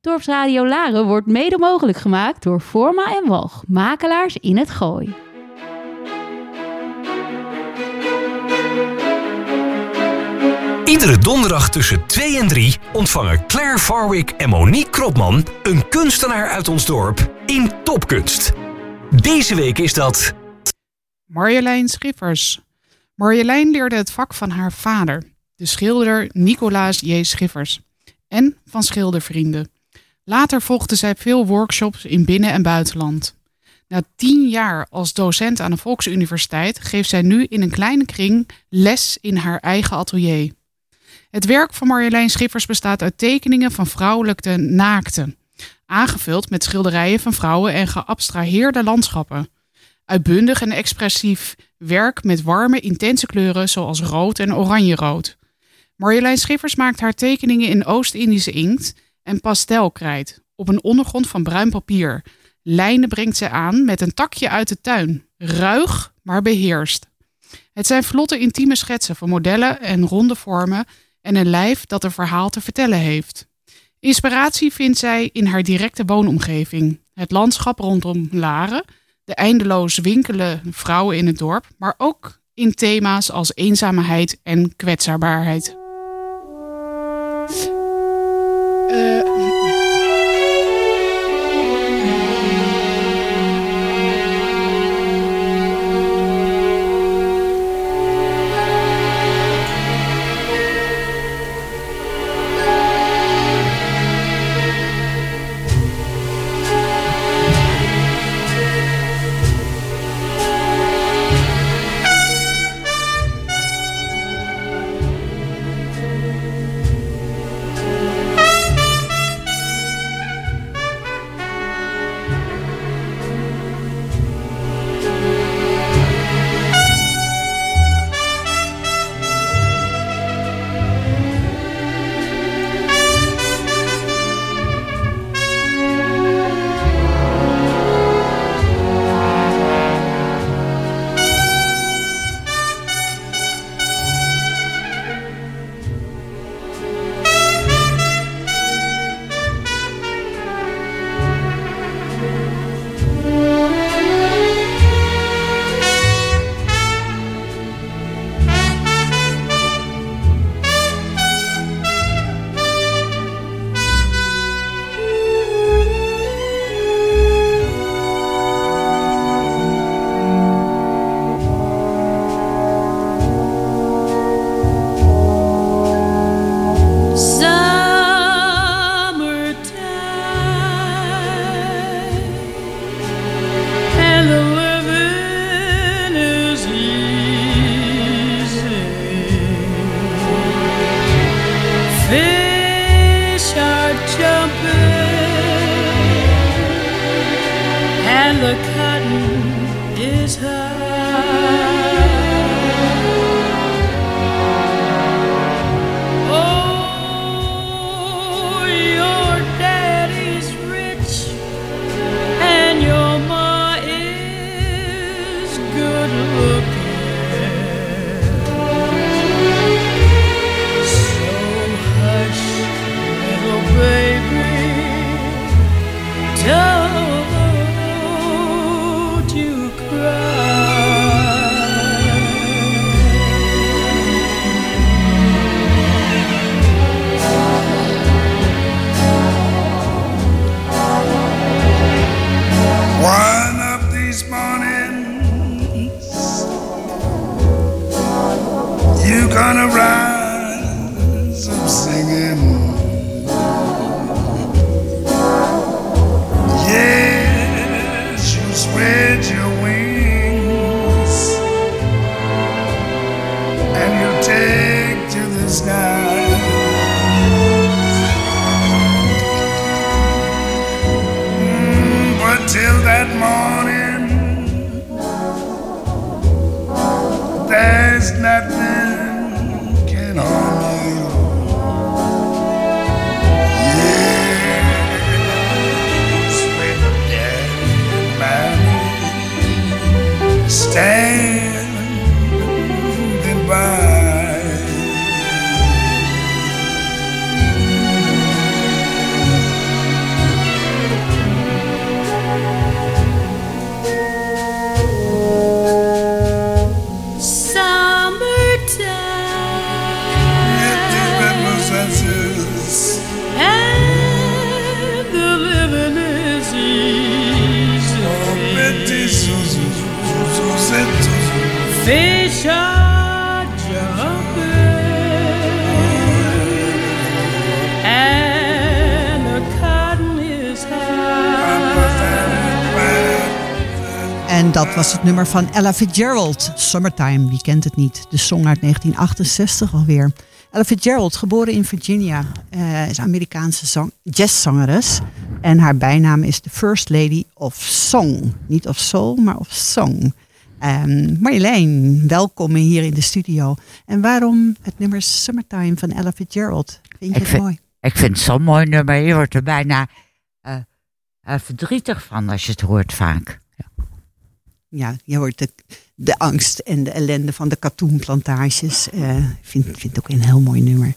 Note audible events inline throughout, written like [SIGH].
Dorpsradio Laren wordt mede mogelijk gemaakt door Forma en Walg, makelaars in het Gooi. Iedere donderdag tussen 2 en 3 ontvangen Claire Farwick en Monique Kropman een kunstenaar uit ons dorp in Topkunst. Deze week is dat. Marjolein Schiffers. Marjolein leerde het vak van haar vader, de schilder Nicolaas J. Schiffers, en van schildervrienden. Later volgde zij veel workshops in binnen- en buitenland. Na tien jaar als docent aan de Volksuniversiteit geeft zij nu in een kleine kring les in haar eigen atelier. Het werk van Marjolein Schiffers bestaat uit tekeningen van vrouwelijke naakten, aangevuld met schilderijen van vrouwen en geabstraheerde landschappen. Uitbundig en expressief werk met warme, intense kleuren zoals rood en oranjerood. Marjolein Schiffers maakt haar tekeningen in Oost-Indische inkt en pastelkrijt op een ondergrond van bruin papier. Lijnen brengt zij aan met een takje uit de tuin, ruig maar beheerst. Het zijn vlotte intieme schetsen van modellen en ronde vormen en een lijf dat een verhaal te vertellen heeft. Inspiratie vindt zij in haar directe woonomgeving, het landschap rondom Laren, de eindeloos winkelen vrouwen in het dorp, maar ook in thema's als eenzaamheid en kwetsbaarheid. Dat was het nummer van Ella Fitzgerald, Summertime. Wie kent het niet? De song uit 1968 alweer. Ella Fitzgerald, geboren in Virginia, eh, is Amerikaanse zang, jazzzangeres. En haar bijnaam is de First Lady of Song. Niet of Soul, maar of Song. Um, Marjolein, welkom hier in de studio. En waarom het nummer Summertime van Ella Fitzgerald? Vind je Ik het mooi? Ik vind het zo'n mooi nummer. Je wordt er bijna eh, eh, verdrietig van als je het hoort vaak. Ja, je hoort de, de angst en de ellende van de katoenplantages. Eh, Ik vind, vind het ook een heel mooi nummer.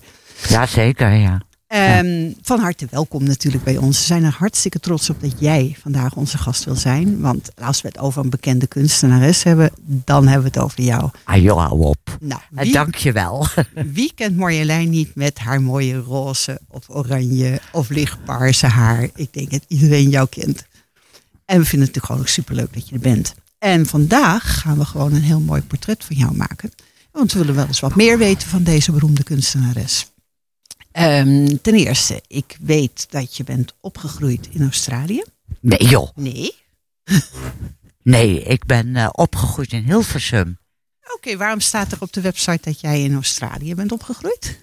Jazeker, ja. Ehm, van harte welkom natuurlijk bij ons. We zijn er hartstikke trots op dat jij vandaag onze gast wil zijn. Want als we het over een bekende kunstenares hebben, dan hebben we het over jou. Ah joh, hou op. Nou, Eh, wie, Dank je wel. [LAUGHS] wie kent Marjolein niet met haar mooie roze of oranje of lichtpaarse haar? Ik denk dat iedereen jou kent. En we vinden het natuurlijk gewoon ook superleuk dat je er bent. En vandaag gaan we gewoon een heel mooi portret van jou maken. Want we willen wel eens wat meer weten van deze beroemde kunstenares. Ehm, ten eerste, ik weet dat je bent opgegroeid in Australië. Nee joh, Nee. nee, ik ben eh, opgegroeid in Hilversum. Oké, waarom staat er op de website dat jij in Australië bent opgegroeid?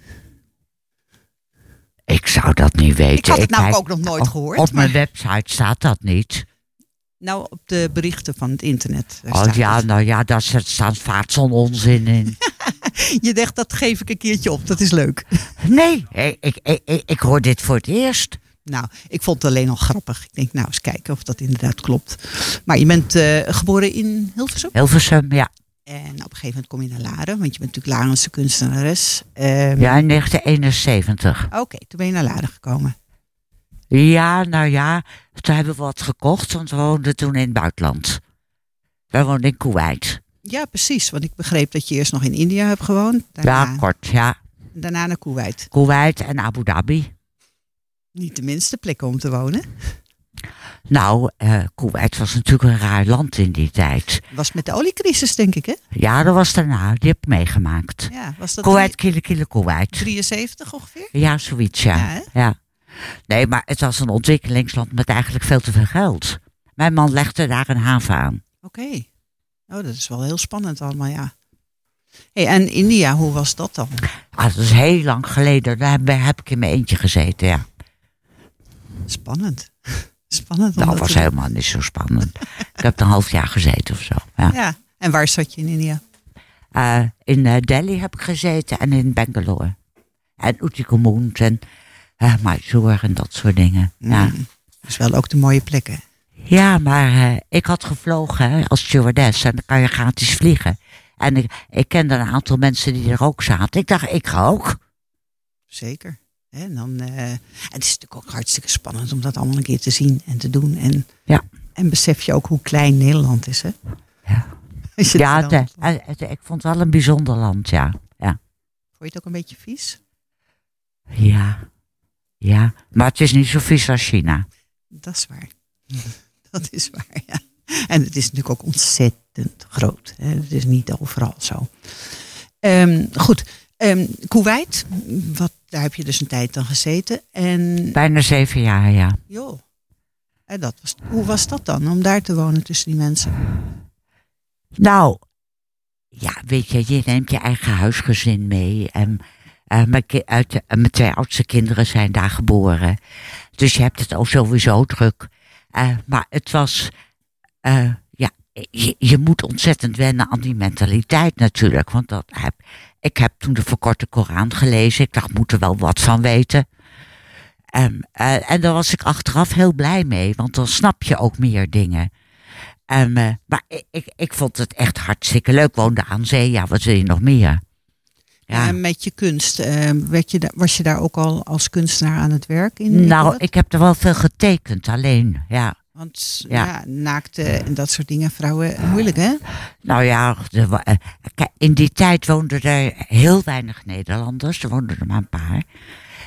Ik zou dat niet weten. Ik had het namelijk kijk- ook nog nooit op- gehoord, Op mijn website staat dat niet. Nou, op de berichten van het internet. daar Oh staat ja, het. nou ja, daar staat- vaak zo'n onzin in. [LAUGHS] Je dacht, dat geef ik een keertje op. Dat is leuk. [LAUGHS] Nee, ik, ik, ik, ik, ik hoor dit voor het eerst. Nou, ik vond het alleen al grappig. Ik denk, nou, eens kijken of dat inderdaad klopt. Maar je bent eh, geboren in Hilversum. Hilversum, ja. En op een gegeven moment kom je naar Laren. Want je bent natuurlijk Larense kunstenares. Ehm, Ja, in 1971. Oké, toen ben je naar Laren gekomen. Ja, nou ja, toen hebben we wat gekocht, want we woonden toen in het buitenland. We woonden in Kuwait. Ja, precies. Want ik begreep dat je eerst nog in India hebt gewoond. Daarna, Ja, kort, ja. daarna naar Kuwait. Kuwait en Abu Dhabi. Niet de minste plekken om te wonen. Nou, eh Kuwait was natuurlijk een raar land in die tijd. Was met de oliecrisis, denk ik, hè? Ja, dat was daarna, die heb ik meegemaakt. Ja, was dat Kuwait, kille, kille, Kuwait. 73 ongeveer? Ja, zoiets, ja. Ja, hè? ja. Nee, maar het was een ontwikkelingsland met eigenlijk veel te veel geld. Mijn man legde daar een haven aan. Oké. Oh, dat is wel heel spannend allemaal, ja. Hey, en India, hoe was dat dan? Ah, dat is heel lang geleden. Daar heb, heb ik in mijn eentje gezeten, ja. Spannend. [LAUGHS] Spannend. Dat was helemaal niet zo spannend. ik heb een half jaar gezeten of zo. Ja. Ja. En waar zat je in India? Eh, in eh, Delhi heb ik gezeten en in Bangalore. En Uttikumund en uh, Mysore en dat soort dingen. Ja. Mm. Dus wel ook de mooie plekken. ja, maar eh, ik had gevlogen hè, als stewardess en dan kan je gratis vliegen. En ik, ik kende een aantal mensen die er ook zaten. Ik dacht, ik ga ook. Zeker. En dan, eh, het is natuurlijk ook hartstikke spannend om dat allemaal een keer te zien en te doen. En, Ja. en besef je ook hoe klein Nederland is, hè? Ja, [LAUGHS] ja het eh, het- ik vond het wel een bijzonder land, ja. Ja, Vond je het ook een beetje vies? ja. Ja. Maar het is niet zo vies als China. Dat is waar. [LAUGHS] Dat is waar, ja. En het is natuurlijk ook ontzettend groot. Hè? Het is niet overal zo. Ehm, goed, Ehm Kuwait, wat, daar heb je dus een tijd dan gezeten. En Bijna zeven jaar, ja. joh, en dat was, hoe was dat dan om daar te wonen tussen die mensen? Nou, ja, weet je, je neemt je eigen huisgezin mee. En eh, mijn, twee oudste kinderen zijn daar geboren. Dus je hebt het ook sowieso druk. Eh, maar het was, eh, ja, je, moet ontzettend wennen aan die mentaliteit natuurlijk. Want dat heb, ik heb toen de verkorte Koran gelezen. Ik dacht, moet er wel wat van weten. Ehm, eh, en daar was ik achteraf heel blij mee, want dan snap je ook meer dingen. Ehm, eh, maar ik, ik, ik vond het echt hartstikke leuk. Woonde aan zee, ja, wat wil je nog meer? Ja. En met je kunst, ehm, werd je was je daar ook al als kunstenaar aan het werk? In, nou, ik heb er wel veel getekend, alleen, ja. Want ja. Ja. naakte en dat soort dingen, vrouwen, moeilijk hè? Nou ja, eh, in die tijd woonden er heel weinig Nederlanders. Er woonden er maar een paar.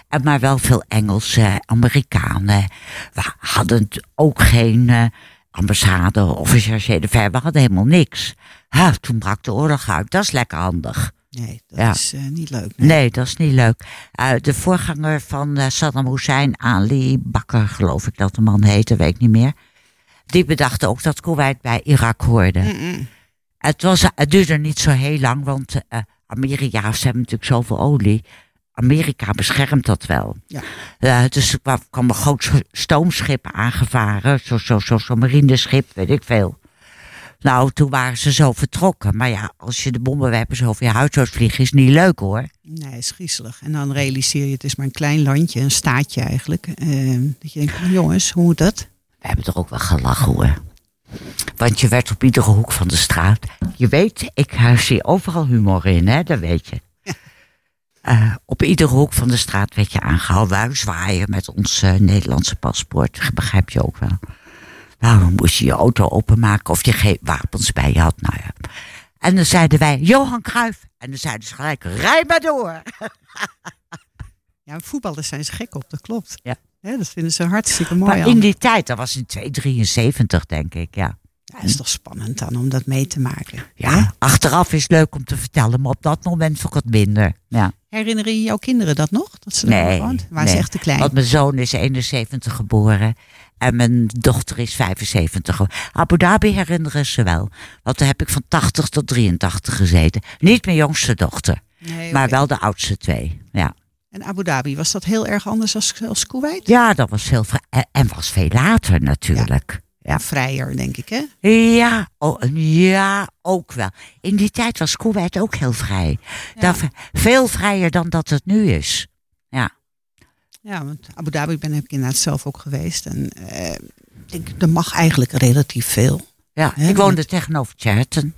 En maar wel veel Engelsen, Amerikanen. We hadden ook geen eh, ambassade of een chargé de fer. We hadden helemaal niks. Ha, toen brak de oorlog uit. Dat is lekker handig. Nee, dat Ja. is eh, niet leuk. Nee. Nee, dat is niet leuk. Eh, de voorganger van eh, Saddam Hussein, Ali Bakker, geloof ik dat de man heette, weet ik niet meer. Die bedacht ook dat Kuwait bij Irak hoorde. Het, was, het duurde niet zo heel lang, want eh Amerika, ze hebben natuurlijk zoveel olie. Amerika beschermt dat wel. Ja. Eh, dus er kwam, kwam een groot sch- stoomschip aangevaren, zo'n zo, zo, zo marineschip, weet ik veel. Nou, toen waren ze zo vertrokken. Maar ja, als je de bommenwerpers over je zou vliegen, is niet leuk hoor. Nee, is griezelig. En dan realiseer je, het is maar een klein landje, een staatje eigenlijk. Eh, dat je denkt, van, jongens, hoe moet dat? We hebben toch ook wel gelachen hoor. Want je werd op iedere hoek van de straat. Je weet, ik zie overal humor in, hè? dat weet je. Eh, op iedere hoek van de straat werd je aangehouden. Wij zwaaien met ons eh, Nederlandse paspoort. Begrijp je ook wel. Nou, dan moest je je auto openmaken of je geen wapens bij je had. Nou ja. En dan zeiden wij, Johan Cruijff. En dan zeiden ze gelijk, rij maar door. [LAUGHS] Ja, voetballers zijn ze gek op, dat klopt. Ja. Dat vinden ze hartstikke mooi. Maar in die tijd, dat was in 273 denk ik, ja. Ja, het is toch spannend dan om dat mee te maken. Hè? Ja, achteraf is leuk om te vertellen, maar op dat moment vond ik het minder. Ja. Herinneren je jouw kinderen dat nog? Dat ze Nee? Waren nee. ze echt te klein? Want mijn zoon is 71 geboren en mijn dochter is 75. ge- Abu Dhabi herinneren ze wel. Want daar heb ik van 80 tot 83 gezeten. Niet mijn jongste dochter, Nee, maar wel de oudste twee. Ja, En Abu Dhabi, was dat heel erg anders als, als Kuwait? ja dat was heel vrij. En, was veel later natuurlijk. Ja, vrijer, denk ik, hè? Ja, oh, ja, ook wel. In die tijd was Kuwait ook heel vrij. Dat, veel vrijer dan dat het nu is. Ja, want Abu Dhabi ben ik inderdaad zelf ook geweest. En eh, ik, er mag eigenlijk relatief veel. Ja, Hè, ik woonde tegenover Sheraton.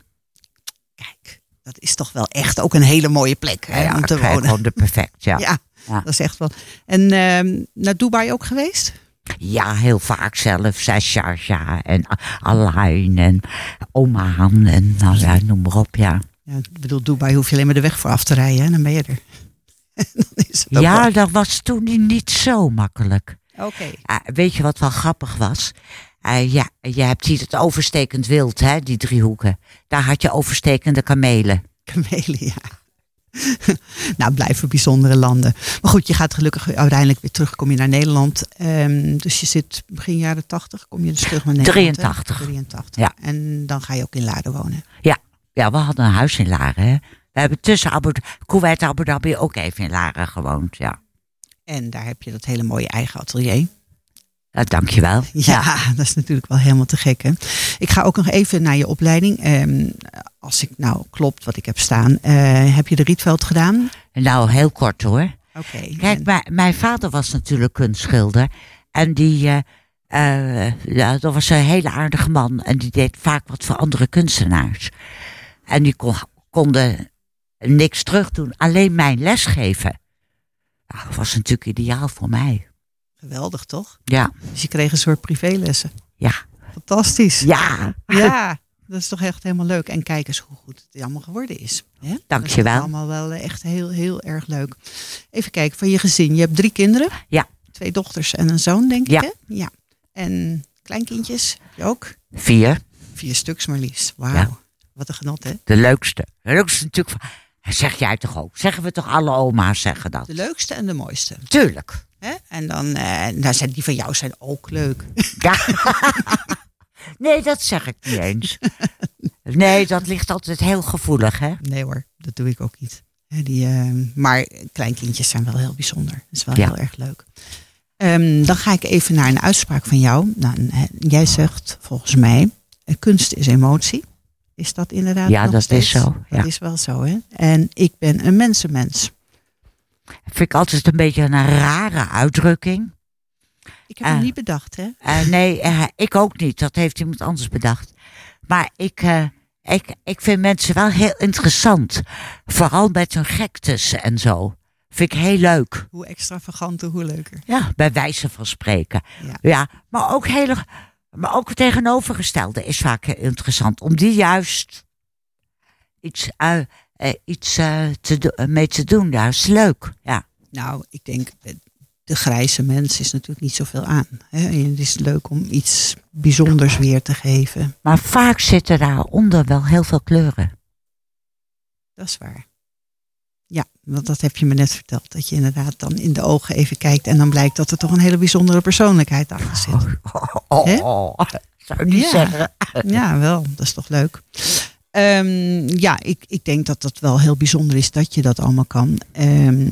Kijk, dat is toch wel echt ook een hele mooie plek hè, Ja, om te wonen. woonde perfect, ja. [LAUGHS] Ja, Ja. dat is echt wel. En ehm, naar Dubai ook geweest? Ja, heel vaak zelf. Sharjah en Alain en Oman en nou ja, noem maar op, ja. Ja, ik bedoel, Dubai hoef je alleen maar de weg voor af te rijden. Hè? Dan ben je er. [LAUGHS] dan is het ook Ja, wel- dat was toen niet zo makkelijk. Oké. Ah, weet je wat wel grappig was? Eh, ja, je hebt hier het overstekend wild, hè, die driehoeken. Daar had je overstekende kamelen. Kamelen, ja. [LAUGHS] nou, blijven bijzondere landen. Maar goed, je gaat gelukkig uiteindelijk weer terug. Kom je naar Nederland. Ehm, dus je zit begin jaren 80. Kom je dus terug naar Nederland. hè? 83. 83. Ja. En dan ga je ook in Laren wonen. Ja, we hadden een huis in Laren, hè. We hebben tussen Abu, Kuwait en Abu Dhabi ook even in Laren gewoond, ja. En daar heb je dat hele mooie eigen atelier. Uh, dankjewel. [LAUGHS] Ja, dat is natuurlijk wel helemaal te gek. Hè? Ik ga ook nog even naar je opleiding. Ehm, als ik nou klopt wat ik heb staan. eh, heb je de Rietveld gedaan? Nou, heel kort hoor. Oké. Kijk, mijn, mijn vader was natuurlijk kunstschilder. En die, eh, eh, ja, dat was een hele aardige man. En die deed vaak wat voor andere kunstenaars. En die kon, konden niks terug doen, alleen mijn lesgeven. Nou, dat was natuurlijk ideaal voor mij. Geweldig toch? Ja, Dus je kreeg een soort privélessen. ja, Fantastisch. ja. Ja, dat is toch echt helemaal leuk. En kijk eens hoe goed het allemaal geworden is. Hè? Dankjewel. Dat is allemaal wel echt heel, heel erg leuk. Even kijken, van je gezin. Je hebt drie kinderen. Ja. Twee dochters en een zoon, denk Ja. ik. Hè? Ja. En kleinkindjes je ook. Vier, Vier stuks maar liefst. Wauw. Ja. Wat een genot, hè? de leukste. De leukste natuurlijk. Zeg jij toch ook? Zeggen we toch alle oma's zeggen dat? De leukste en de mooiste. Tuurlijk. Hè? En dan eh, zijn die van jou zijn ook leuk. Ja. [LAUGHS] nee, dat zeg ik niet eens. Nee, dat ligt altijd heel gevoelig, hè? Nee hoor, dat doe ik ook niet. Die, eh, maar kleinkindjes zijn wel heel bijzonder. Dat is wel Ja. heel erg leuk. Ehm, dan ga ik even naar een uitspraak van jou. Nou, jij zegt volgens mij, eh, kunst is emotie. Is dat inderdaad Ja, nog dat is zo, Dat is wel zo, hè? En ik ben een mensenmens. Vind ik altijd een beetje een rare uitdrukking. Ik heb hem Ah. niet bedacht, hè? Eh, nee, eh, ik ook niet. Dat heeft iemand anders bedacht. Maar ik, ik, ik vind mensen wel heel interessant. Vooral met hun gektes en zo. Vind ik heel leuk. Hoe extravaganter, hoe leuker. Ja, bij wijze van spreken. Ja. Ja, maar ook hele, maar ook het tegenovergestelde is vaak interessant. Om die juist iets, eh, eh, iets eh, te mee te doen. Ja, is leuk. Ja. Nou, ik denk, de grijze mens is natuurlijk niet zoveel aan. Hè? En Het is leuk om iets bijzonders weer te geven. Maar vaak zitten daaronder wel heel veel kleuren. Dat is waar. Ja, want dat heb je me net verteld. Dat je inderdaad dan in de ogen even kijkt en dan blijkt dat er toch een hele bijzondere persoonlijkheid achter zit. Oh, Hè? oh, zou ik niet Ja. zeggen. Ja, wel. Dat is toch leuk. Ehm, ja, ik, ik denk dat dat wel heel bijzonder is dat je dat allemaal kan. Ehm,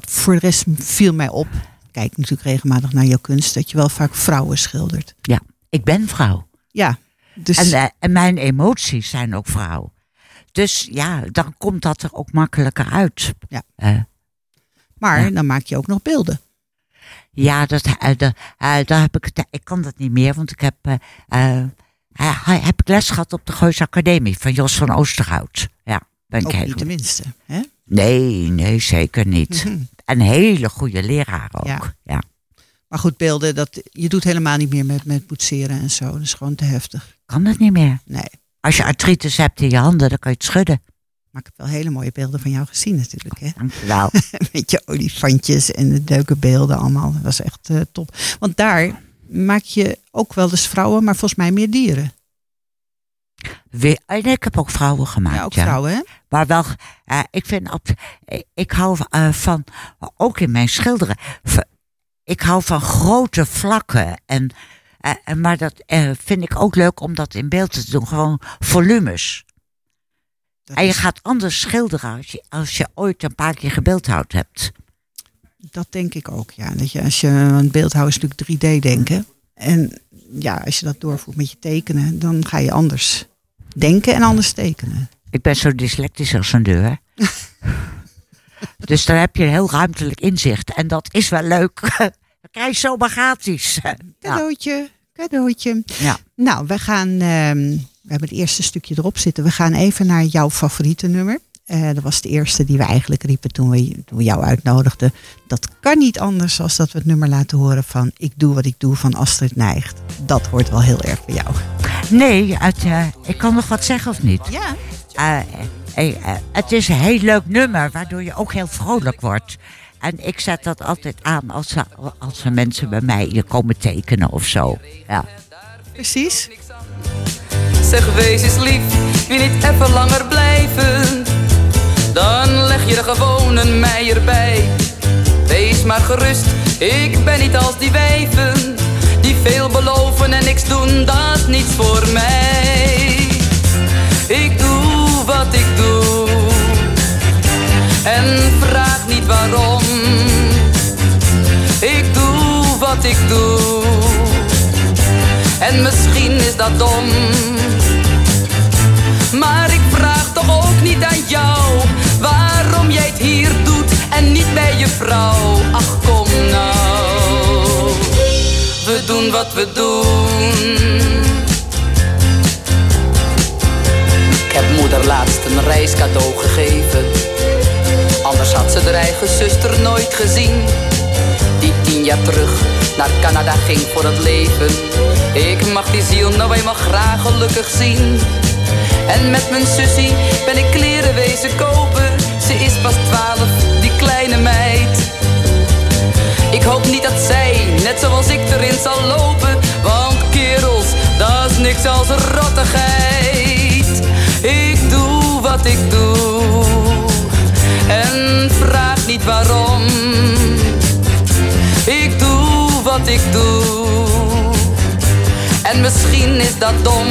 voor de rest viel mij op, kijk natuurlijk regelmatig naar jouw kunst, dat je wel vaak vrouwen schildert. Ik ben vrouw. Ja, dus En, eh, en mijn emoties zijn ook vrouw. Dus ja, dan komt dat er ook makkelijker uit. Ja. Eh, maar ja. dan maak je ook nog beelden. ja, dat, eh, de- eh, daar heb ik, ik kan dat niet meer, want ik heb, heb ik les gehad op de Geus Academie van Jos van Oosterhout. Ja, ben ik Ook heel- niet de minste. Hè? Nee, nee, zeker niet. Mhm. Een hele goede leraar ook. Ja. Ja. Maar goed, beelden, dat, je doet helemaal niet meer met, met poetseren en zo. Dat is gewoon te heftig. Kan dat niet meer. Nee, Als je artritis hebt in je handen, dan kan je het schudden. maar ik heb wel hele mooie beelden van jou gezien natuurlijk. Hè? Dankjewel. [LAUGHS] Met je olifantjes en de leuke beelden allemaal. Dat was echt eh, top. Want daar maak je ook wel eens vrouwen, maar volgens mij meer dieren. En ik heb ook vrouwen gemaakt. Ja, ook vrouwen hè? Maar wel, eh, ik vind, op, ik, hou eh, van, ook in mijn schilderen, ik hou van grote vlakken. En, eh, en- maar dat eh, vind ik ook leuk om dat in beeld te doen. Gewoon volumes. Dat, En je is- gaat anders schilderen als je, als je ooit een paar keer gebeeldhouwd hebt. dat denk ik ook, ja. Dat je, als je een beeldhouwer is natuurlijk 3D denken. En ja, als je dat doorvoert met je tekenen, dan ga je anders denken en anders tekenen. Ik ben zo dyslectisch als een deur. [LAUGHS] dus daar heb je een heel ruimtelijk inzicht. En dat is wel leuk. [LAUGHS] Dan krijg je zomaar gratis. Cadeautje, cadeautje. Ja. Nou, we gaan, ehm, we hebben het eerste stukje erop zitten. We gaan even naar jouw favoriete nummer. Eh, dat was de eerste die we eigenlijk riepen toen we, toen we jou uitnodigden. Dat kan niet anders als dat we het nummer laten horen van Ik doe wat ik doe van Astrid Nijgt. Dat hoort wel heel erg bij jou. Nee, het, eh, ik kan nog wat zeggen of niet? Ja. Eh, het is een heel leuk nummer, waardoor je ook heel vrolijk wordt. En ik zet dat altijd aan als, er- als er mensen bij mij hier komen tekenen of zo. Ja. Precies. Zeg, wees eens lief, wil niet even langer blijven? Dan leg je er gewoon een meier bij. Wees maar gerust, ik ben niet als die wijven. Die veel beloven en niks doen, dat is niets voor mij. Ik doe wat ik doe. En vraag niet waarom. Ik doe wat ik doe. En misschien is dat dom. Maar ik vraag toch ook niet aan jou waarom jij het hier doet en niet bij je vrouw. Ach kom nou, we doen wat we doen. Ik heb moeder laatst een reiscadeau gegeven. Anders had ze haar eigen zuster nooit gezien. Die tien jaar terug naar Canada ging voor het leven. Ik mag die ziel nou eenmaal graag gelukkig zien. En met mijn sussie ben ik kleren wezen kopen. Ze is pas twaalf, die kleine meid. Ik hoop niet dat zij, net zoals ik, erin zal lopen. Want kerels, dat is niks als rottigheid. Ik doe wat ik doe. Niet waarom. Ik doe wat ik doe. En misschien is dat dom.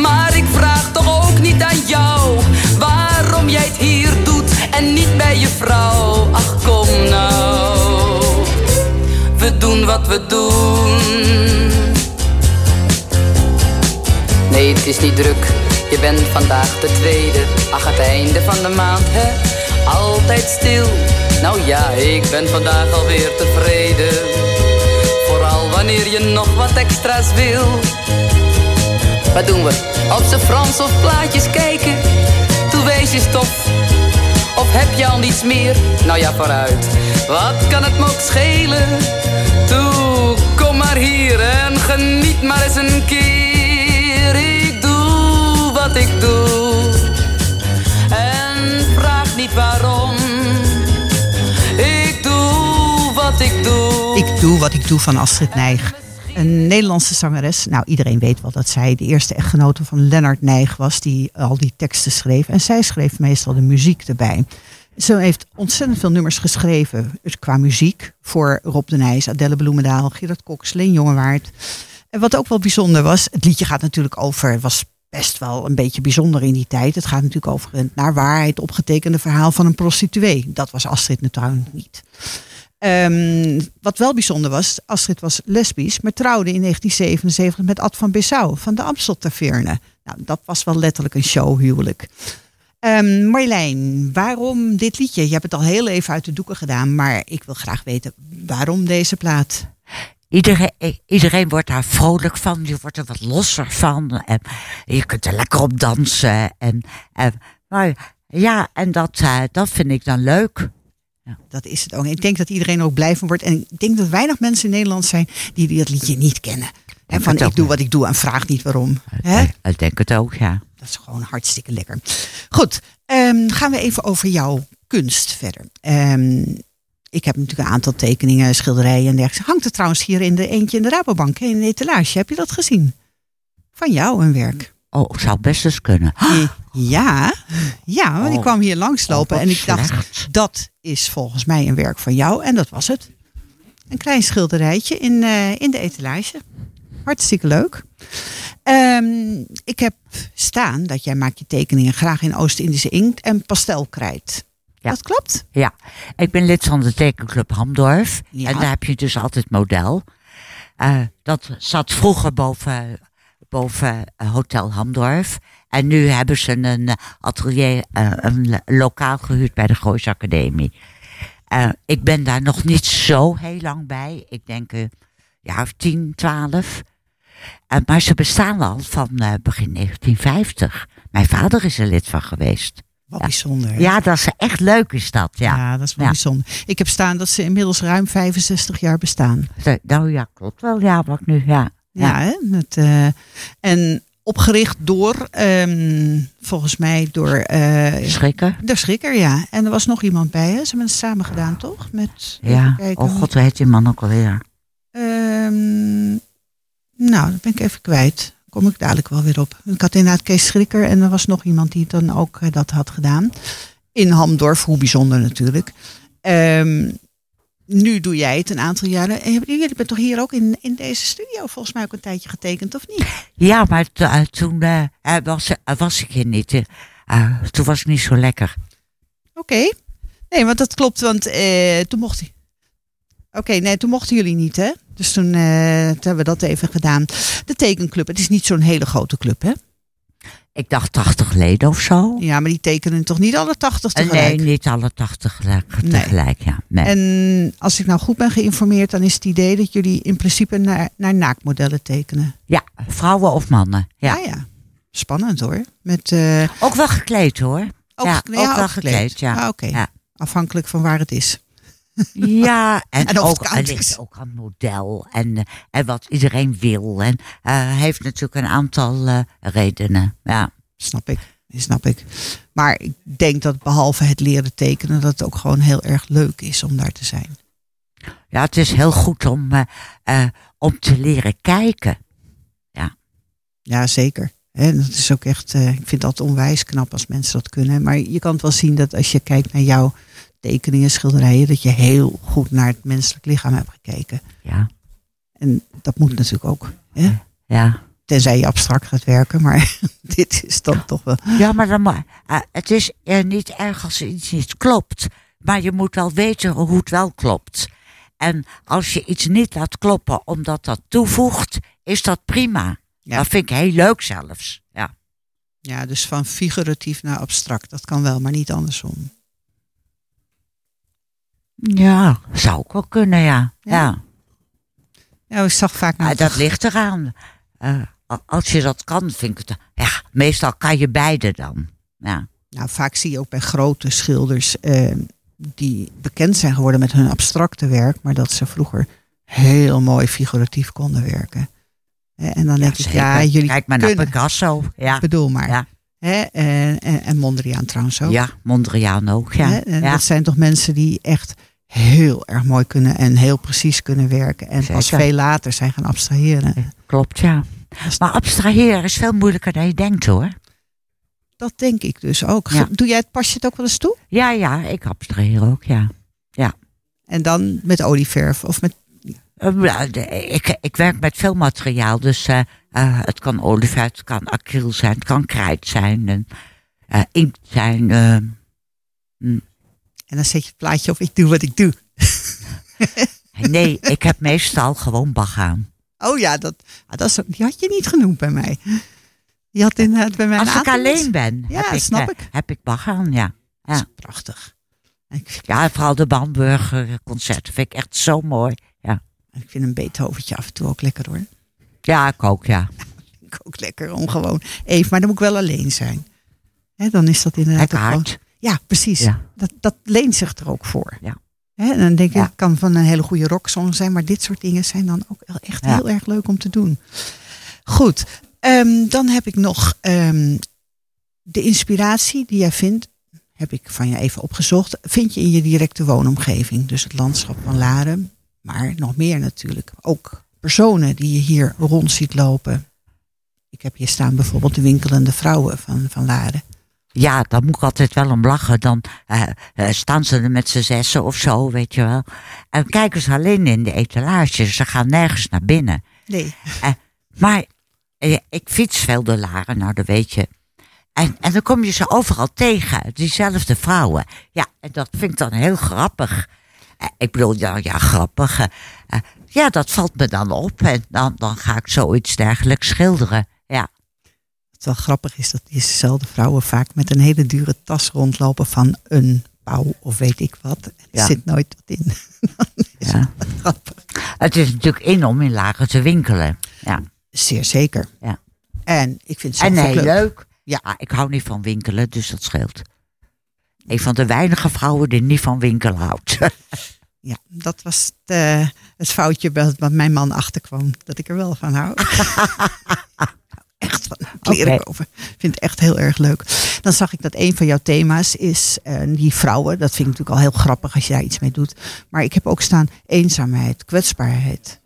Maar ik vraag toch ook niet aan jou waarom jij het hier doet en niet bij je vrouw. Ach kom nou, we doen wat we doen. Nee, het is niet druk, je bent vandaag de tweede. Ach, het einde van de maand, hè? Altijd stil. Nou ja, ik ben vandaag alweer tevreden. Vooral wanneer je nog wat extra's wil. Wat doen we? Op z'n Frans of plaatjes kijken? Toe wees je stof. Of heb je al niets meer? Nou ja, vooruit. Wat kan het me ook schelen? Toe, kom maar hier en geniet maar eens een keer. Ik doe wat ik doe. En vraag niet waarom. Ik doe wat ik doe van Astrid Nijg. Een Nederlandse zangeres. Nou, iedereen weet wel dat zij de eerste echtgenote van Lennart Nijg was. Die al die teksten schreef. En zij schreef meestal de muziek erbij. Ze heeft ontzettend veel nummers geschreven dus qua muziek. Voor Rob de Nijs, Adelle Bloemendaal, Gerard Cox, Leen Jongewaard. En wat ook wel bijzonder was. Het liedje gaat natuurlijk over... Was best wel een beetje bijzonder in die tijd. Het gaat natuurlijk over een naar waarheid opgetekende verhaal van een prostituee. Dat was Astrid natuurlijk niet. Ehm, wat wel bijzonder was, Astrid was lesbisch, maar trouwde in 1977 met Ad van Bissau van de Amsteltaverne. Nou, dat was wel letterlijk een showhuwelijk. Um, Marjolein, waarom dit liedje? Je hebt het al heel even uit de doeken gedaan, maar ik wil graag weten waarom deze plaat? Iedereen, iedereen wordt daar vrolijk van. Je wordt er wat losser van. En je kunt er lekker op dansen. En, en maar ja, en dat, uh, dat vind ik dan leuk. Ja. Dat is het ook. Ik denk dat iedereen ook blij van wordt. En ik denk dat weinig mensen in Nederland zijn die dat liedje niet kennen. He, van ik doe wat ik doe en vraag niet waarom. Ik, ik denk het ook, ja. Dat is gewoon hartstikke lekker. Goed, um, gaan we even over jouw kunst verder. Um, ik heb natuurlijk een aantal tekeningen, schilderijen en dergelijke. Hangt er trouwens hier in de eentje in de Rabobank, in de etalage. Heb je dat gezien? Van jou een werk. Oh, zou best eens kunnen. Ja, ja want ik kwam hier langslopen oh, en ik dacht, slecht. dat is volgens mij een werk van jou. En dat was het. Een klein schilderijtje in, uh, in de etalage. Hartstikke leuk. Um, ik heb staan dat jij maakt je tekeningen graag in Oost-Indische inkt en pastelkrijt. Ja. Dat klopt? Ja. Ik ben lid van de tekenclub Hamdorf. Ja. En daar heb je dus altijd model. Uh, dat zat vroeger boven, boven Hotel Hamdorf. En nu hebben ze een atelier, uh, een lokaal gehuurd bij de Goois Academie. Uh, ik ben daar nog niet zo heel lang bij. Ik denk een jaar of 10, 12. maar ze bestaan al van begin 1950. Mijn vader is er lid van geweest. Wat ja. bijzonder. Ja, dat is echt leuk is dat. Ja, ja dat is wel ja. bijzonder. Ik heb staan dat ze inmiddels ruim 65 jaar bestaan. Nou ja, klopt wel. Ja, wat nu. Ja, ja, hè? Uh, en opgericht door, um, volgens mij door... Uh, Schrikker. De Schrikker, ja. En er was nog iemand bij, hè? Ze hebben het samen gedaan, toch? Met, ja, oh god, hoe heet die man ook alweer? Um, nou, dat ben ik even kwijt kom ik dadelijk wel weer op. Ik had inderdaad Kees Schrikker en er was nog iemand die dan ook uh, dat had gedaan. In Hamdorf, hoe bijzonder natuurlijk. Um, nu doe jij het een aantal jaren. En jullie bent toch hier ook in, in deze studio volgens mij ook een tijdje getekend, of niet? Ja, maar uh, toen uh, was, was ik hier niet. toen was ik niet zo lekker. Oké. Okay. Nee, want dat klopt, want toen mocht hij. Oké, okay, nee, toen mochten jullie niet, hè? Dus toen, uh, toen, hebben we dat even gedaan. De tekenclub, het is niet zo'n hele grote club, hè? Ik dacht 80 leden of zo. Ja, maar die tekenen toch niet alle 80 tegelijk? Nee, niet alle 80 tegelijk, ja. Nee. En als ik nou goed ben geïnformeerd, dan is het idee dat jullie in principe naar, naar naaktmodellen tekenen. Ja, vrouwen of mannen. Ja, ja. ja. Spannend hoor. Met, uh... Ook wel gekleed hoor. Ook, ja, ook wel gekleed, gekleed ja. Ah, Oké, okay. ja. afhankelijk van waar het is. Ja, [LAUGHS] en, en ook, het ligt ook aan model en, eh, en wat iedereen wil. En uh, heeft natuurlijk een aantal uh, redenen. Ja. Snap ik, snap ik. Maar ik denk dat behalve het leren tekenen, dat het ook gewoon heel erg leuk is om daar te zijn. Ja, het is heel goed om, uh, om te leren kijken. Ja, ja zeker. En dat is ook echt, ik vind dat onwijs knap als mensen dat kunnen. Maar je kan het wel zien dat als je kijkt naar jou tekeningen, schilderijen, dat je heel goed naar het menselijk lichaam hebt gekeken. Ja. En dat moet natuurlijk ook. Hè? Ja. Tenzij je abstract gaat werken, maar [LAUGHS] dit is dan toch wel. Ja, maar dan, uh, het is uh, niet erg als iets niet klopt. Maar je moet wel weten hoe het wel klopt. En als je iets niet laat kloppen omdat dat toevoegt, is dat prima. Ja. Dat vind ik heel leuk zelfs. Ja. ja, dus van figuratief naar abstract, dat kan wel, maar niet andersom. Ja, zou ook wel kunnen, ja. Ja, ja. ik zag vaak... Nou, dat ligt eraan. Uh, als je dat kan, vind ik het... Ja, meestal kan je beide dan. Ja. Nou, vaak zie je ook bij grote schilders... Uh, die bekend zijn geworden met hun abstracte werk... maar dat ze vroeger heel mooi figuratief konden werken. En dan denk ja, ik, ja, jullie Kijk maar kunnen, naar Picasso. Ja. bedoel maar. Ja. Hè? En, en, en Mondriaan trouwens ook. Ja, Mondriaan ook, ja. ja. Dat zijn toch mensen die echt heel erg mooi kunnen en heel precies kunnen werken. En pas Zeker. veel later zijn gaan abstraheren. Klopt, ja. Maar abstraheren is veel moeilijker dan je denkt hoor. Dat denk ik dus ook. Ja. Doe jij het, pas je het ook wel eens toe? Ja, ja, ik abstraheer ook, ja. En dan met olieverf of met... Eh, ja, Ik, ik werk met veel materiaal, dus eh, eh, het kan olieverf, het kan acryl zijn, het kan krijt zijn, en, inkt zijn. eh, En dan zet je het plaatje op, ik doe wat ik doe. [LAUGHS] nee, ik heb meestal gewoon bagaan. Oh ja, dat, ah, dat is, die had je niet genoemd bij mij. Die had inderdaad bij mij Als ik alleen ben, Ja, heb, ik, snap eh, ik. heb ik bagaan, ja. Dat is Ja. prachtig. Ja, vooral de Bamburger concerten vind ik echt zo mooi. Ja, ik vind een Beethoventje af en toe ook lekker hoor. ja ik ook, ja. Ik [LAUGHS] ook lekker om gewoon even, maar dan moet ik wel alleen zijn. Hè, dan is dat inderdaad Lekker ook hard. Ja, precies. Ja. Dat, dat leent zich er ook voor. Ja. En dan denk ik, Ja. het kan van een hele goede rocksong zijn, maar dit soort dingen zijn dan ook echt heel erg leuk om te doen. Goed, ehm, dan heb ik nog ehm, de inspiratie die jij vindt, heb ik van je even opgezocht, vind je in je directe woonomgeving. Dus het landschap van Laren, maar nog meer natuurlijk. Ook personen die je hier rond ziet lopen. Ik heb hier staan bijvoorbeeld de winkelende vrouwen van, van Laren. Ja, daar moet ik altijd wel om lachen. Dan eh, eh, staan ze er met z'n zessen of zo, weet je wel. En kijken ze alleen in de etalage. Ze gaan nergens naar binnen. Nee. Maar eh, ik fiets veel door Laren, nou dat weet je. En, en dan kom je ze overal tegen, diezelfde vrouwen. Ja, en dat vind ik dan heel grappig. Ik bedoel, ja, ja grappig. ja, dat valt me dan op. En dan, dan ga ik zoiets dergelijks schilderen. Wel grappig is dat dezezelfde vrouwen vaak met een hele dure tas rondlopen van een pauw of weet ik wat. En er Ja. zit nooit wat in. [LAUGHS] is ja. grappig. Het is natuurlijk in om in Laren te winkelen. Ja. Zeer zeker. Ja. En ik vind het En zelf heel leuk. leuk. Ja, ik hou niet van winkelen, dus dat scheelt. Een van de weinige vrouwen die niet van winkelen houdt. [LAUGHS] Ja, dat was het, eh, het foutje wat mijn man achterkwam. Dat ik er wel van hou. [LAUGHS] kleren Oké. kopen. Ik vind het echt heel erg leuk. Dan zag ik dat een van jouw thema's is eh, die vrouwen. Dat vind ik natuurlijk al heel grappig als je daar iets mee doet. Maar ik heb ook staan eenzaamheid, kwetsbaarheid.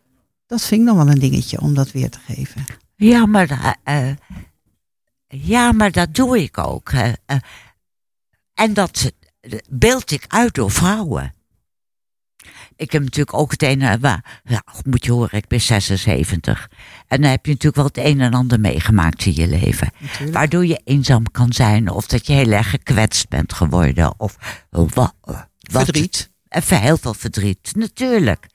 Dat vind ik dan wel een dingetje om dat weer te geven. Ja, maar, eh, ja, maar dat doe ik ook. eh, en dat beeld ik uit door vrouwen. Ik heb natuurlijk ook het ene, waar, ja, moet je horen, ik ben 76. En dan heb je natuurlijk wel het een en ander meegemaakt in je leven. Natuurlijk. Waardoor je eenzaam kan zijn, of dat je heel erg gekwetst bent geworden. Of wat. wat Verdriet. Even heel veel verdriet, natuurlijk.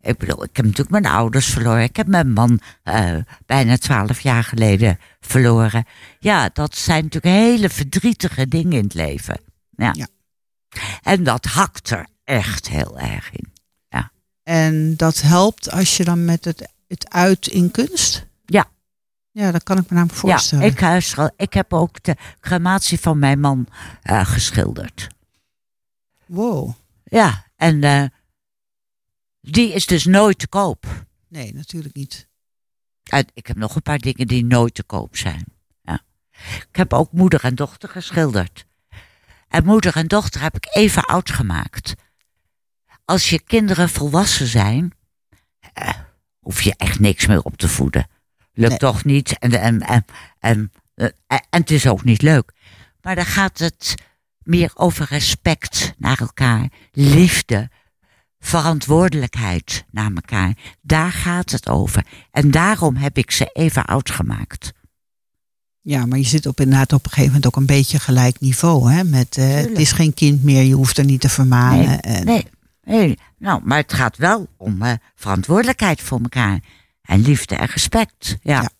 Ik bedoel, ik heb natuurlijk mijn ouders verloren. Ik heb mijn man eh, bijna twaalf jaar geleden verloren. Ja, dat zijn natuurlijk hele verdrietige dingen in het leven. Ja. Ja. En dat hakt er echt heel erg in. En dat helpt als je dan met het, het uit in kunst? Ja. Ja, dat kan ik me namelijk voorstellen. Ja, ik, ik heb ook de crematie van mijn man eh, geschilderd. Wow. Ja, en eh, die is dus nooit te koop. Nee, natuurlijk niet. En ik heb nog een paar dingen die nooit te koop zijn. Ja. Ik heb ook moeder en dochter geschilderd. En moeder en dochter heb ik even oud gemaakt. Als je kinderen volwassen zijn, eh, hoef je echt niks meer op te voeden. Lukt Nee. toch niet en, en, en, en, eh, en het is ook niet leuk. Maar dan gaat het meer over respect naar elkaar, liefde, verantwoordelijkheid naar elkaar. Daar gaat het over. En daarom heb ik ze even oud gemaakt. Ja, maar je zit op, inderdaad op een gegeven moment ook een beetje gelijk niveau. Hè? Met, eh, het is geen kind meer, je hoeft er niet te vermanen. Nee, en, Nee, nee. Nou, maar het gaat wel om eh, verantwoordelijkheid voor elkaar. En liefde en respect. Ja.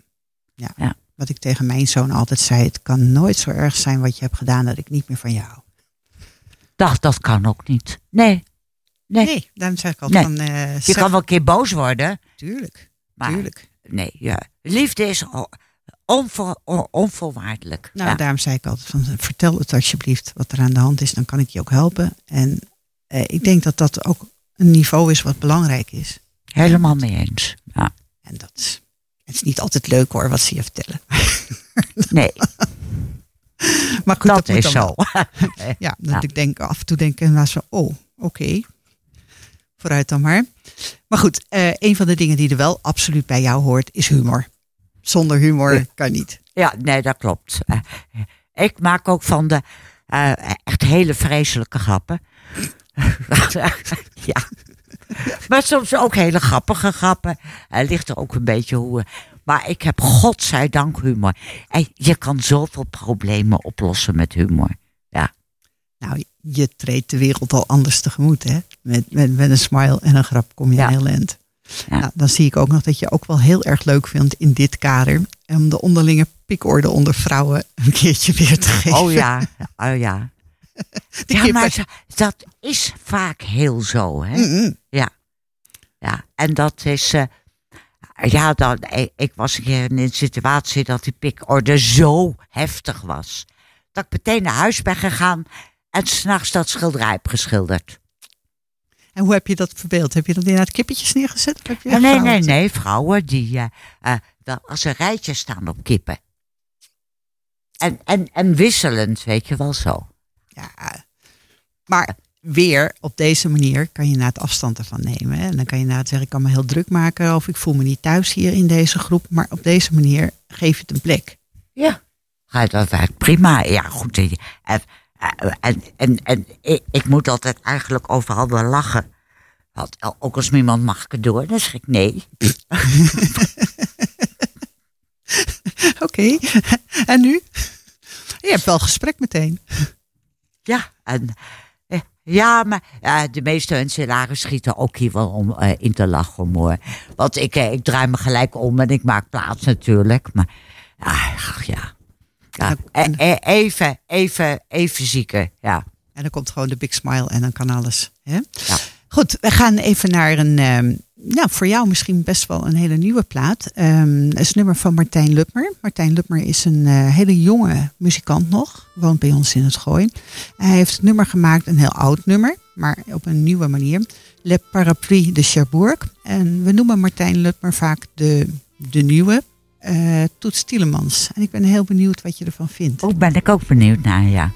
Ja. Wat ik tegen mijn zoon altijd zei, het kan nooit zo erg zijn wat je hebt gedaan dat ik niet meer van jou hou. Dat, dat kan ook niet. Nee. Nee. Nee, daarom zeg ik altijd Nee. van... eh, Je kan wel een keer boos worden. Tuurlijk, Maar tuurlijk. nee, ja. liefde is onvoor, on- onvoorwaardelijk. Nou, ja. daarom zei ik altijd van, vertel het alsjeblieft wat er aan de hand is. Dan kan ik je ook helpen. En eh, ik denk dat dat ook een niveau is wat belangrijk is. Helemaal mee eens. Ja. En dat is, het is niet altijd leuk hoor, wat ze je vertellen. [LAUGHS] Nee, Maar goed, dat moet is zo. [LAUGHS] Ja, dat Ja. ik denk af en toe denk ik nou zo, oh, oké. vooruit dan maar. Maar goed, eh, een van de dingen die er wel absoluut bij jou hoort, is humor. Zonder humor Ja. kan niet. Ja, nee, dat klopt. Eh, ik maak ook van de echt hele vreselijke grappen. [LAUGHS] ja. Maar soms ook hele grappige grappen. Er ligt er ook een beetje hoe. Maar ik heb godzijdank humor. En je kan zoveel problemen oplossen met humor. Nou, je treedt de wereld al anders tegemoet, hè? Met, met, met een smile en een grap kom je Ja. heel eind. Ja. Nou, dan zie ik ook nog dat je ook wel heel erg leuk vindt in dit kader om de onderlinge pikorde onder vrouwen een keertje weer te geven. Oh ja, oh ja. Ja, kippen. maar dat is vaak heel zo. Hè? Mm-mm. Ja, en dat is. eh, ja, dan, ik, ik was een keer in een situatie dat die pikorde zo heftig was. Dat ik meteen naar huis ben gegaan en s'nachts dat schilderij heb geschilderd. En hoe heb je dat verbeeld? Heb je dat inderdaad kippetjes neergezet? Of heb je Nee, nee, nee, vrouwen? nee, vrouwen die eh, eh, wel als een rijtje staan op kippen. En, en, en wisselend, weet je wel zo. Ja, maar weer op deze manier kan je na het afstand ervan nemen. Hè? En dan kan je na het zeggen, ik kan me heel druk maken of ik voel me niet thuis hier in deze groep. Maar op deze manier geef je het een plek. Ja. Ga dat werkt prima. Ja, goed. eh, En, en, en, en ik, ik moet altijd eigenlijk overal wel lachen. Want ook als iemand mag ik het door, dan zeg ik nee. [LAUGHS] Oké, en nu? Je hebt wel gesprek meteen. Ja, en, eh, ja maar de meeste mensen in Laren schieten ook hier wel om eh, in te lachen hoor. Want ik, eh, ik draai me gelijk om en ik maak plaats natuurlijk. Maar ach, ja. ja. En- even, even, even zieken. Ja. En dan komt gewoon de big smile en dan kan alles. Hè? Ja. Goed, we gaan even naar een, nou, voor jou misschien best wel een hele nieuwe plaat. Ehm het is een nummer van Martijn Lupmer. Martijn Lupmer is een eh, hele jonge muzikant nog, woont bij ons in het Gooi. Hij heeft het nummer gemaakt, een heel oud nummer, maar op een nieuwe manier. Le Parapluie de Cherbourg. En we noemen Martijn Lupmer vaak de, de nieuwe eh Toets Tielemans. En ik ben heel benieuwd wat je ervan vindt. Ook ben ik ook benieuwd naar, ja.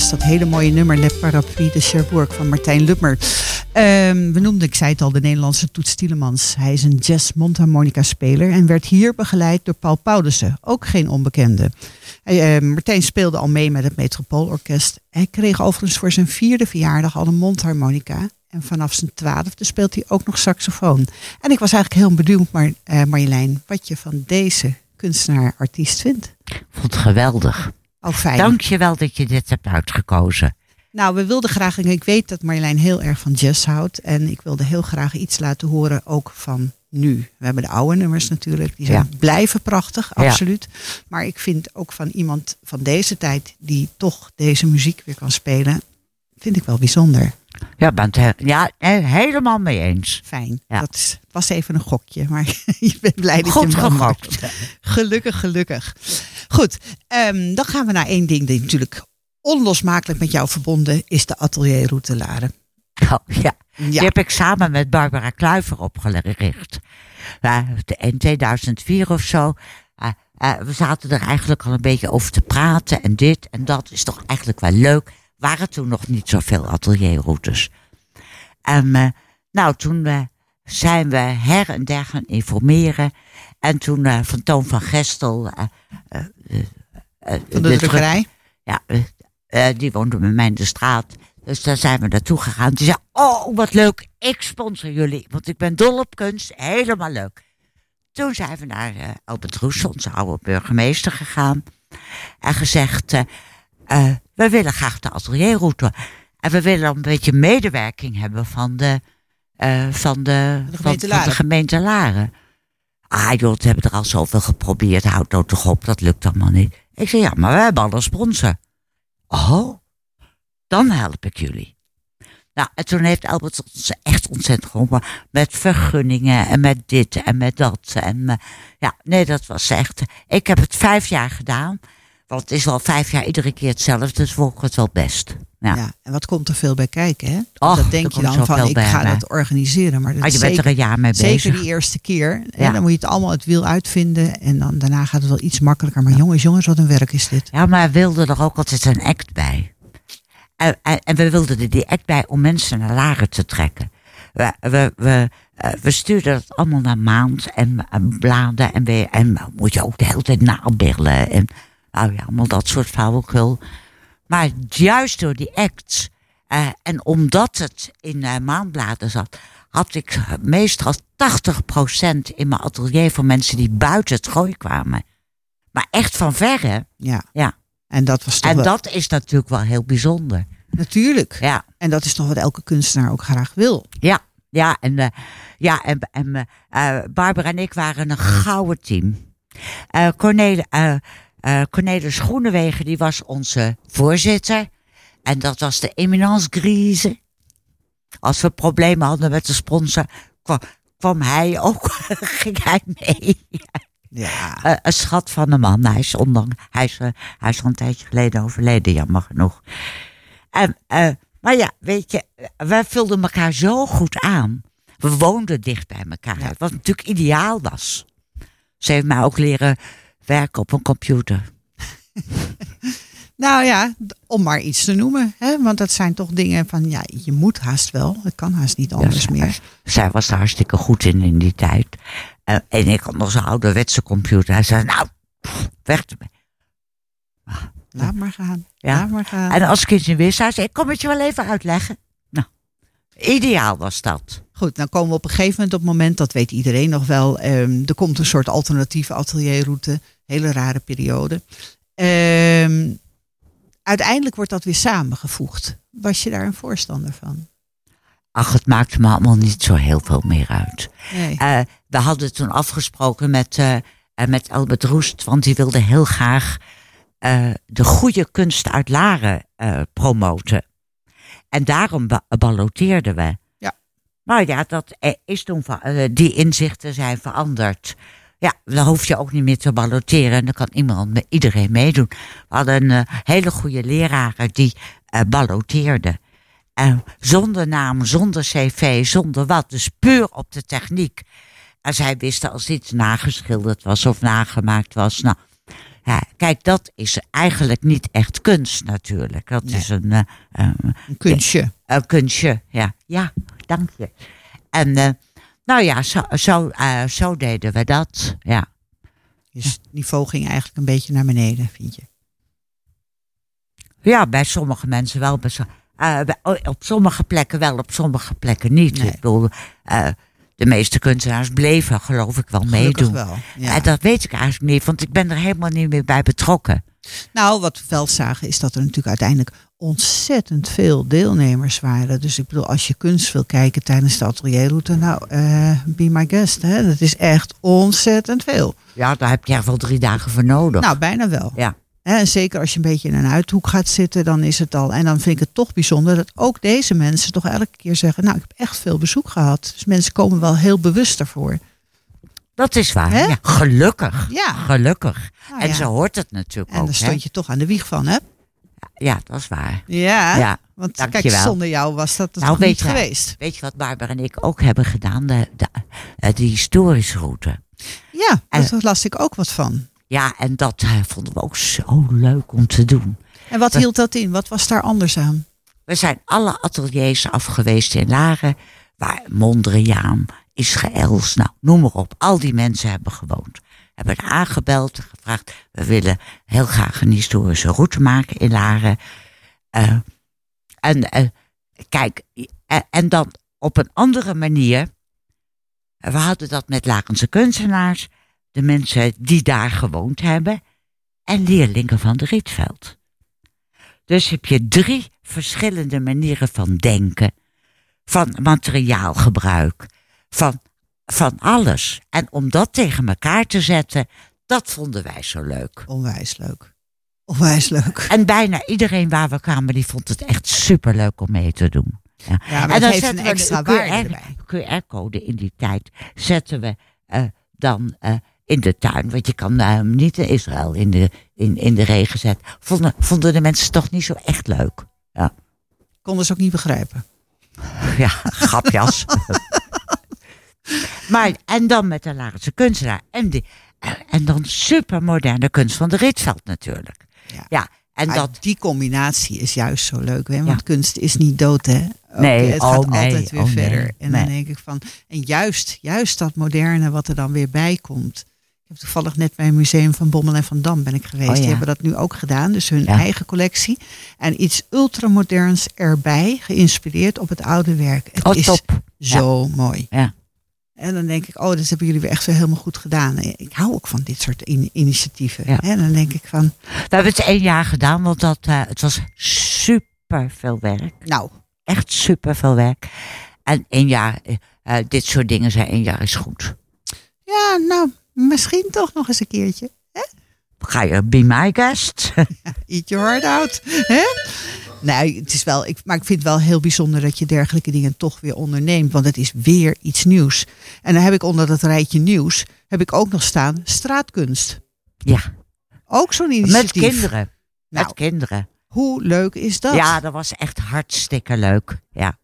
Was dat hele mooie nummer Le Parapluie de Cherbourg van Martijn Lupmer. Ehm, we noemden, ik zei het al, de Nederlandse Toets Tielemans. Hij is een jazz mondharmonica speler en werd hier begeleid door Paul Paulussen, ook geen onbekende. Eh, Martijn speelde al mee met het Metropoolorkest. Hij kreeg overigens voor zijn vierde verjaardag al een mondharmonica. En vanaf zijn twaalfde speelt hij ook nog saxofoon. En ik was eigenlijk heel benieuwd, maar, eh, Marjolein, wat je van deze kunstenaar-artiest vindt. Ik vond het geweldig. Oh, fijn. Dank je wel dat je dit hebt uitgekozen. Nou, we wilden graag, en ik weet dat Marjolein heel erg van jazz houdt. En ik wilde heel graag iets laten horen ook van nu. We hebben de oude nummers natuurlijk, die zijn blijven prachtig, Ja. absoluut. Maar ik vind ook van iemand van deze tijd die toch deze muziek weer kan spelen, vind ik wel bijzonder. Ja, ben het he- ja eh, helemaal mee eens. Fijn. Ja. Dat was even een gokje, maar [LAUGHS] je bent blij dat je hem gegokt. Gelukkig, gelukkig. Goed, ehm, dan gaan we naar één ding die natuurlijk onlosmakelijk met jou verbonden is de atelierroute Laren. Oh, ja. Die Ja, heb ik samen met Barbara Kluiver opgericht. In 2004 of zo. Uh, uh, we zaten er eigenlijk al een beetje over te praten. En dit en dat is toch eigenlijk wel leuk. Waren toen nog niet zoveel atelierroutes. En eh, nou, toen eh, zijn we her en der gaan informeren. En toen eh, van Toon van Gestel. van de drukkerij. ja, die woonde bij mij in de straat. Dus daar zijn we naartoe gegaan. Die zei, oh, wat leuk, ik sponsor jullie. Want ik ben dol op kunst, helemaal leuk. Toen zijn we naar Albert Roes, onze oude burgemeester, gegaan. En gezegd, eh, eh, we willen graag de atelierroute. En we willen een beetje medewerking hebben van de, eh, van de, De van, de gemeente Laren. Ah joh, we hebben er al zoveel geprobeerd. Houd nou toch op, dat lukt allemaal niet. Ik zei, ja, maar we hebben al een sponsor. Oh, dan help ik jullie. Nou, en toen heeft Albert ons echt ontzettend geholpen. Met vergunningen en met dit en met dat. En eh, ja, nee, dat was echt... Ik heb het vijf jaar gedaan. Want het is wel vijf jaar iedere keer hetzelfde. Dus ik het wel best. Ja. Ja. en wat komt er veel bij kijken, hè? Och, dat denk je dan van, ik ga dat organiseren. Maar dat je bent er zeker, een jaar mee bezig. zeker die eerste keer. Ja. dan moet je het allemaal het wiel uitvinden. En dan, daarna gaat het wel iets makkelijker. Maar jongens, jongens, wat een werk is dit. Ja, maar we wilden er ook altijd een act bij. En, en, en we wilden er die act bij om mensen naar Laren te trekken. We, we, we, eh, we stuurden het allemaal naar maand en, en bladen. En, we, en moet je ook de hele tijd nabellen. En nou ja, allemaal dat soort flauwekul. Maar juist door die acts. eh, en omdat het in eh, maandbladen zat. Had ik meestal 80% in mijn atelier van mensen die buiten het gooi kwamen. Maar echt van verre. Ja. Ja. En dat was toch En wel- dat is natuurlijk wel heel bijzonder. Natuurlijk. Ja, En dat is toch wat elke kunstenaar ook graag wil. ja, ja. En, eh, ja, en, en eh, eh, Barbara en ik waren een gouden team. Eh Cornel, eh, Cornelis Groenewegen, die was onze voorzitter. En dat was de eminence grise. Als we problemen hadden met de sponsor, kwam, kwam hij ook, [LAUGHS] ging hij mee. Ja. Eh, een schat van een man. Hij is, ondanks, hij, is, eh, hij is al een tijdje geleden overleden, jammer genoeg. En, maar ja, weet je, wij vulden elkaar zo goed aan. We woonden dicht bij elkaar. Wat natuurlijk ideaal was. Ze heeft mij ook leren werken op een computer. [LAUGHS] Nou ja, om maar iets te noemen. Hè? Want dat zijn toch dingen van, ja, je moet haast wel. Het kan haast niet anders Ja, meer. Zij was er hartstikke goed in in die tijd. En ik had nog zo'n ouderwetse computer. Hij zei, nou, pff, weg ermee. Laat maar gaan. Ja. Laat maar gaan. En als ik iets niet wist, zei, ik kom het je wel even uitleggen. Nou, ideaal was dat. Goed, dan komen we op een gegeven moment op het moment, dat weet iedereen nog wel, ehm, er komt een soort alternatieve atelierroute. Hele rare periode. Ehm, uiteindelijk wordt dat weer samengevoegd. Was je daar een voorstander van? Ach, het maakte me allemaal niet zo heel veel meer uit. Nee. Eh, we hadden toen afgesproken met, eh, met Albert Roest, want die wilde heel graag de goede kunst uit Laren promoten. En daarom ba- balloteerden we. Ja. Nou ja, dat is toen, die inzichten zijn veranderd. Ja, dan hoef je ook niet meer te balloteren. En dan kan iemand, met iedereen meedoen. We hadden een eh, hele goede leraren die eh balloteerden. En zonder naam, zonder cv, zonder wat. Dus puur op de techniek. En zij wisten als iets nageschilderd was of nagemaakt was. Nou, ja, kijk, dat is eigenlijk niet echt kunst natuurlijk. Dat Nee. is een, eh, Een kunstje. een kunstje. Ja, ja dank je. En nou ja, zo, zo, eh, zo deden we dat. Ja. Dus het niveau ging eigenlijk een beetje naar beneden, vind je? Ja, bij sommige mensen wel. Bij, so- eh, oh, op sommige plekken wel, op sommige plekken niet. Nee. Ik bedoel, eh, de meeste kunstenaars bleven, geloof ik, wel Gelukkig meedoen. wel. Ja. Dat weet ik eigenlijk niet, want ik ben er helemaal niet meer bij betrokken. Nou, wat we wel zagen is dat er natuurlijk uiteindelijk ontzettend veel deelnemers waren. Dus ik bedoel, als je kunst wil kijken tijdens de atelierroute, nou, eh be my guest. Hè? Dat is echt ontzettend veel. Ja, daar heb je echt wel drie dagen voor nodig. Nou, bijna wel. Ja. En zeker als je een beetje in een uithoek gaat zitten, dan is het al. En dan vind ik het toch bijzonder dat ook deze mensen toch elke keer zeggen: Nou, ik heb echt veel bezoek gehad. Dus mensen komen wel heel bewust ervoor. Dat is waar. Ja, gelukkig. Ja. Gelukkig. Nou en ja. zo hoort het natuurlijk En ook. daar hè? stond je toch aan de wieg van, hè? Ja, dat is waar. Ja. Ja, Want kijk, zonder jou was dat het Nou, niet je- geweest. Weet je wat Barbara en ik ook hebben gedaan? De, de, eh, de historische route. Ja, En- daar las ik ook wat van. Ja, en dat eh, vonden we ook zo leuk om te doen. En wat hield dat in? Wat was daar anders aan? We zijn alle ateliers af geweest in Laren, waar Mondriaan, Israëls, nou noem maar op. Al die mensen hebben gewoond. Hebben aangebeld gevraagd, we willen heel graag een historische route maken in Laren. Eh, en eh, kijk, eh, en dan op een andere manier. We hadden dat met Lakense kunstenaars, de mensen die daar gewoond hebben en leerlingen van de Rietveld. Dus heb je drie verschillende manieren van denken, van materiaalgebruik, van, van alles. En om dat tegen elkaar te zetten, dat vonden wij zo leuk. Onwijs leuk. Onwijs leuk. En bijna iedereen waar we kwamen, die vond het echt superleuk om mee te doen. Ja. Ja, maar en dan heeft zetten een we extra de waarde QR erbij. QR-code in die tijd zetten we eh, dan eh, in de tuin. Want je kan eh, niet in Israël in de, in, in de regen zetten. Vonden, vonden de mensen toch niet zo echt leuk. Ja, Konden ze ook niet begrijpen. ja [LAUGHS] grapjas. [LAUGHS] maar, en dan met de Larense kunstenaar. En, die, eh, en dan supermoderne kunst van de Rietveld natuurlijk. Ja. Ja, en Maar dat... die combinatie is juist zo leuk. Hè? Want Ja. kunst is niet dood, hè? Ook, Nee, het oh, gaat nee, altijd weer oh, nee, verder. En dan denk ik van... En juist, juist dat moderne wat er dan weer bij komt. Ik heb toevallig net bij een museum van Bommel en van Dam ben ik geweest. Oh, ja. Die hebben dat nu ook gedaan. Dus hun Ja. eigen collectie. En iets ultramoderns erbij. Geïnspireerd op het oude werk. Het Oh, is top. zo mooi. Ja. En dan denk ik, oh, dat hebben jullie weer echt weer helemaal goed gedaan. Ik hou ook van dit soort in- initiatieven. Ja. En dan denk ik van, We hebben het één jaar gedaan, want dat, eh, het was super veel werk. nou, Echt super veel werk. En één jaar, eh, eh, dit soort dingen zijn één jaar is goed. ja, nou, misschien toch nog eens een keertje. Ga je be my guest? [LAUGHS] Eat your heart out. Hè? Nee, het is wel, ik, maar ik vind het wel heel bijzonder dat je dergelijke dingen toch weer onderneemt. Want het is weer iets nieuws. En dan heb ik onder dat rijtje nieuws, heb ik ook nog staan straatkunst. ja, Ook zo'n met initiatief. kinderen. Nou. Met kinderen. Hoe leuk is dat? Ja, dat was echt hartstikke leuk. Ja.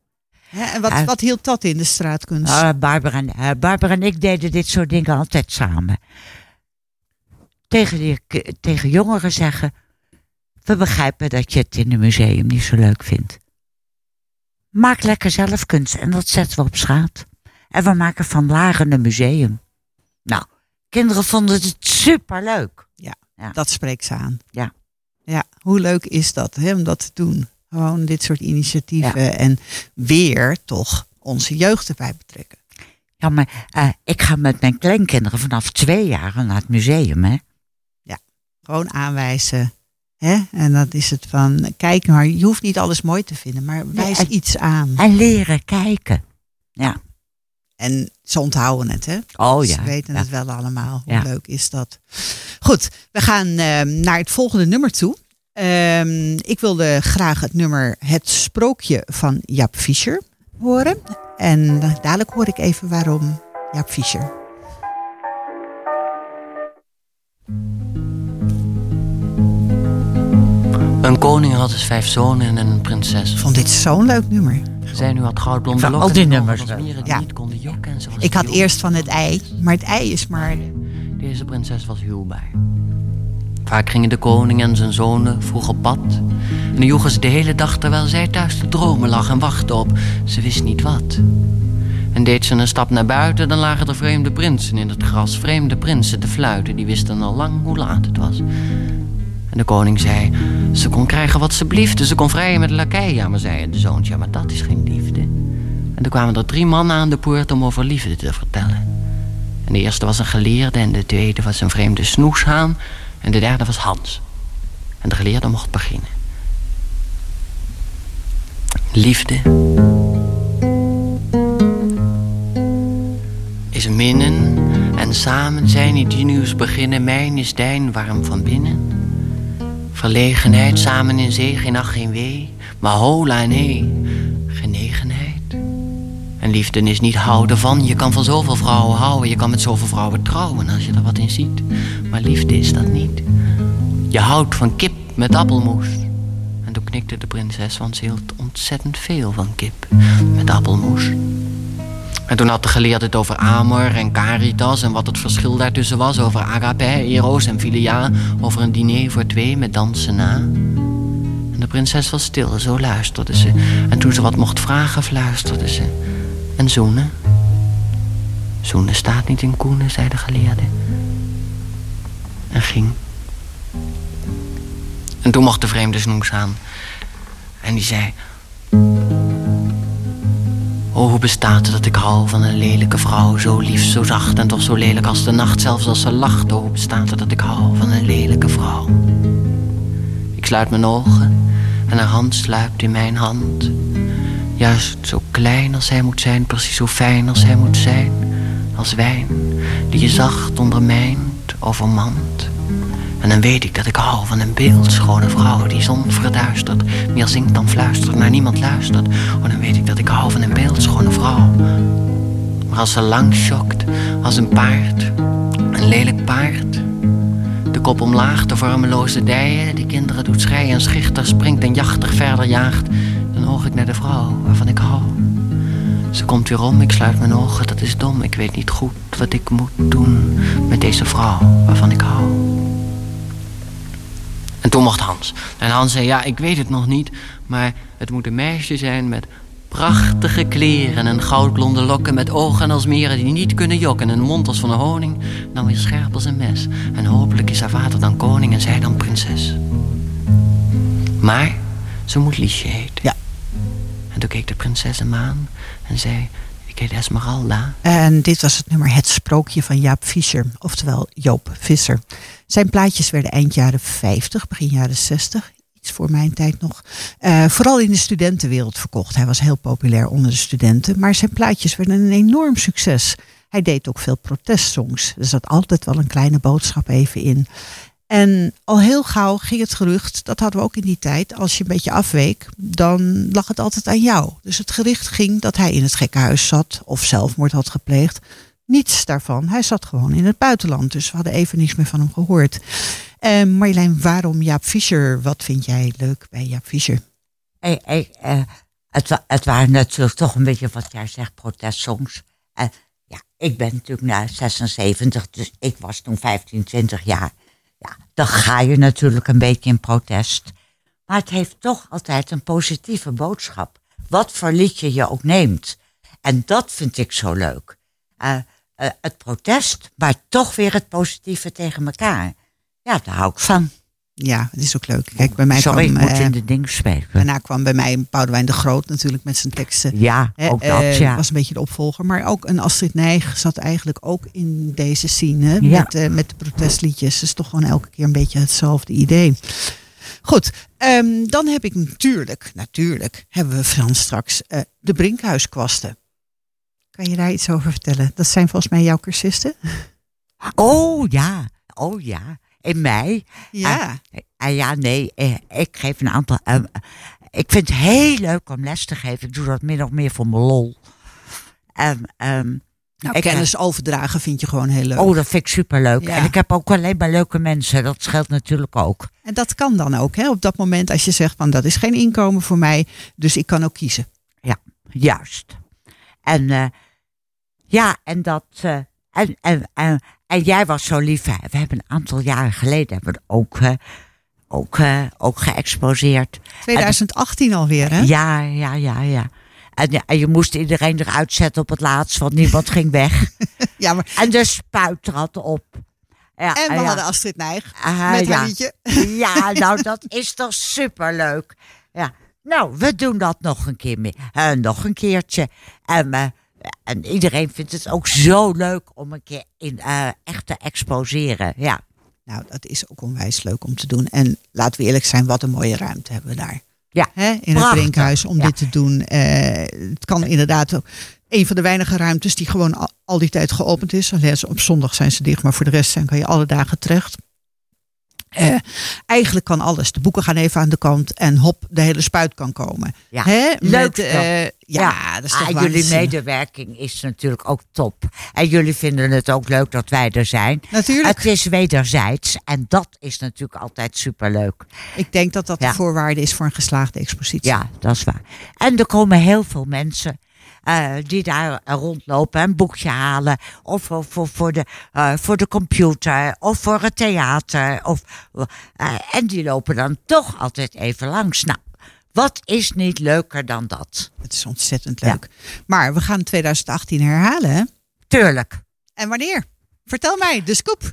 Hè, En wat, Eh. wat hield dat in, de straatkunst? Eh, Barbara, en, eh, Barbara en ik deden dit soort dingen altijd samen. Tegen, die, tegen jongeren zeggen: We begrijpen dat je het in een museum niet zo leuk vindt. Maak lekker zelf kunst en dat zetten we op straat. En we maken van Laren een museum. Nou, kinderen vonden het superleuk. Dat spreekt ze aan. Ja. Ja, hoe leuk is dat hè, om dat te doen? Gewoon dit soort initiatieven en weer toch onze jeugd erbij betrekken. Ja, maar eh, ik ga met mijn kleinkinderen vanaf twee jaar naar het museum, hè? Gewoon aanwijzen. Hè? En dat is het van, kijk maar, je hoeft niet alles mooi te vinden, maar wijs en- iets aan. En leren kijken. Ja. En ze onthouden het, hè? Oh Ze ja. weten ja. het wel allemaal. Hoe Ja. leuk is dat? Goed, we gaan ehm, naar het volgende nummer toe. Ehm, ik wilde graag het nummer Het Sprookje van Jaap Fischer horen. En dadelijk hoor ik even waarom Jaap Fischer. Een koning had dus vijf zonen en een prinses. Ik vond dit zo'n leuk nummer. Zij nu had goudblonde Van lokken. al die nummers mieren die Ja. niet konden jokken en ze was Ik had eerst van het ei, maar het ei is maar... Deze prinses was huwbaar. Vaak gingen de koning en zijn zonen vroeg op pad. En joegen ze de hele dag terwijl zij thuis te dromen lag en wachtte op ze wist niet wat. En deed ze een stap naar buiten, dan lagen er vreemde prinsen in het gras. Vreemde prinsen te fluiten, die wisten al lang hoe laat het was. En de koning zei, Ze kon krijgen wat ze bliefde. Ze kon vrijen met de lakij. Ja, maar zei de zoontje, maar dat is geen liefde. En toen kwamen er drie mannen aan de poort om over liefde te vertellen. En de eerste was een geleerde en de tweede was een vreemde snoeshaan. En de derde was Hans. En de geleerde mocht beginnen. Liefde is minnen en samen zijn die nieuws beginnen. Mijn is dijn warm van binnen. Verlegenheid samen in zee, geen ach, geen wee. Maar hola, nee, genegenheid. En liefde is niet houden van. Je kan van zoveel vrouwen houden. Je kan met zoveel vrouwen trouwen als je er wat in ziet. Maar liefde is dat niet. Je houdt van kip met appelmoes. En toen knikte de prinses, want ze hield ontzettend veel van kip met appelmoes. En toen had de geleerde het over Amor en Caritas en wat het verschil daartussen was. Over agape, eros en filia. Over een diner voor twee met dansen na. En de prinses was stil, zo luisterde ze. En toen ze wat mocht vragen, fluisterde ze. En zoenen? Zoenen staat niet in koenen, zei de geleerde. En ging. En toen mocht de vreemde snoes aan. En die zei... Oh, hoe bestaat het dat ik hou van een lelijke vrouw, zo lief, zo zacht en toch zo lelijk als de nacht, zelfs als ze lacht. Oh, hoe bestaat het dat ik hou van een lelijke vrouw? Ik sluit mijn ogen en haar hand sluipt in mijn hand. Juist zo klein als hij moet zijn, precies zo fijn als hij moet zijn. Als wijn die je zacht ondermijnt, overmand. En dan weet ik dat ik hou van een beeldschone vrouw die zon verduistert. Meer zingt dan fluistert, naar niemand luistert. Oh, dan weet ik dat ik hou van een beeldschone vrouw. Maar als ze lang schokt, als een paard, een lelijk paard. De kop omlaag, de vormeloze dijen, die kinderen doet schreien en schichter springt en jachtig verder jaagt. Dan oog ik naar de vrouw waarvan ik hou. Ze komt weer om, ik sluit mijn ogen, dat is dom. Ik weet niet goed wat ik moet doen met deze vrouw waarvan ik hou. En toen mocht Hans. En Hans zei, ja, ik weet het nog niet, maar het moet een meisje zijn met prachtige kleren en goudblonde lokken met ogen als meren die niet kunnen jokken en een mond als van een honing, dan weer scherp als een mes. En hopelijk is haar vader dan koning en zij dan prinses. Maar ze moet Liesje heten. Ja. En toen keek de prinses hem aan en zei, ik heet Esmeralda. En dit was het nummer Het Sprookje van Jaap Visser, oftewel Joop Visser. Zijn plaatjes werden eind jaren 50, begin jaren 60, iets voor mijn tijd nog, eh, vooral in de studentenwereld verkocht. Hij was heel populair onder de studenten, maar zijn plaatjes werden een enorm succes. Hij deed ook veel protestsongs. Er zat altijd wel een kleine boodschap even in. En al heel gauw ging het gerucht, dat hadden we ook in die tijd, als je een beetje afweek, dan lag het altijd aan jou. Dus het gericht ging dat hij in het gekkenhuis zat of zelfmoord had gepleegd. Niets daarvan. Hij zat gewoon in het buitenland, dus we hadden even niets meer van hem gehoord. Uh, Marjolein, waarom Jaap Fischer? Wat vind jij leuk bij Jaap Fischer? Eh, het, het waren natuurlijk toch een beetje wat jij zegt, protestsongs. Eh, ja, ik ben natuurlijk na 76, dus ik was toen 15, 20 jaar. Ja, dan ga je natuurlijk een beetje in protest. Maar het heeft toch altijd een positieve boodschap. Wat voor liedje je ook neemt. En dat vind ik zo leuk. Eh, eh, het protest, maar toch weer het positieve tegen elkaar. Ja, daar hou ik van. Ja, het is ook leuk. Kijk, bij mij Sorry, kwam, ik moet eh, in de ding spelen. daarna kwam bij mij Boudewijn de Groot natuurlijk met zijn teksten. Ja, ook dat, eh, ja. was een beetje de opvolger. Maar ook een Astrid Nijg zat eigenlijk ook in deze scene. Ja. Met, met de protestliedjes. Dus toch gewoon elke keer een beetje hetzelfde idee. Goed, ehm, dan heb ik natuurlijk, natuurlijk, hebben we Frans straks de Brinkhuiskwasten. Kan je daar iets over vertellen? Dat zijn volgens mij jouw cursisten. Oh ja, oh ja. In mei. Ja. Ah ja, nee, eh, ik geef een aantal. eh, ik vind het heel leuk om les te geven. Ik doe dat min of meer voor mijn lol. Ehm, ehm, Nou, ik, kennis overdragen vind je gewoon heel leuk. oh, dat vind ik superleuk. Ja. En ik heb ook alleen maar leuke mensen. Dat scheelt natuurlijk ook. En dat kan dan ook, hè? Op dat moment als je zegt van dat is geen inkomen voor mij, dus ik kan ook kiezen. Juist. En eh, ja, en dat. eh, en, en, en, en jij was zo lief. hè. We hebben een aantal jaren geleden hebben we ook, eh, ook, eh, ook geëxposeerd. 2018 alweer, hè? Ja, ja, ja, ja. En, je moest iedereen eruit zetten op het laatst, want niemand ging weg. [LAUGHS] Ja, maar En de spuit trad op. Ja, En we ja. hadden Astrid Nijg Ah, met ja. haar liedje. Ja, [LAUGHS] nou, dat is toch superleuk. Ja. Nou, we doen dat nog een keer meer. eh, nog een keertje. En, en iedereen vindt het ook zo leuk om een keer in, eh, echt te exposeren. Ja. Nou, dat is ook onwijs leuk om te doen. En laten we eerlijk zijn, wat een mooie ruimte hebben we daar. Ja, Hè, in het drinkhuis om Ja. dit te doen. Eh, het kan inderdaad ook een van de weinige ruimtes die gewoon al, al die tijd geopend is. Alleen op zondag zijn ze dicht, maar voor de rest zijn kan je alle dagen terecht. Eh, eigenlijk kan alles. De boeken gaan even aan de kant en hop, de hele spuit kan komen. Ja, Hè? leuk Met, eh, ja, dat is toch Ah, jullie medewerking is natuurlijk ook top. En jullie vinden het ook leuk dat wij er zijn. Natuurlijk. Het is wederzijds en dat is natuurlijk altijd superleuk. Ik denk dat dat Ja. de voorwaarde is voor een geslaagde expositie. Ja, dat is waar. En er komen heel veel mensen eh, die daar rondlopen, een boekje halen. Of voor, voor, voor, de, eh, voor de computer, of voor het theater. Of, eh, en die lopen dan toch altijd even langs. Nou, wat is niet leuker dan dat? Het is ontzettend leuk. Maar we gaan 2018 herhalen. hè? Tuurlijk. En wanneer? Vertel mij, de scoop.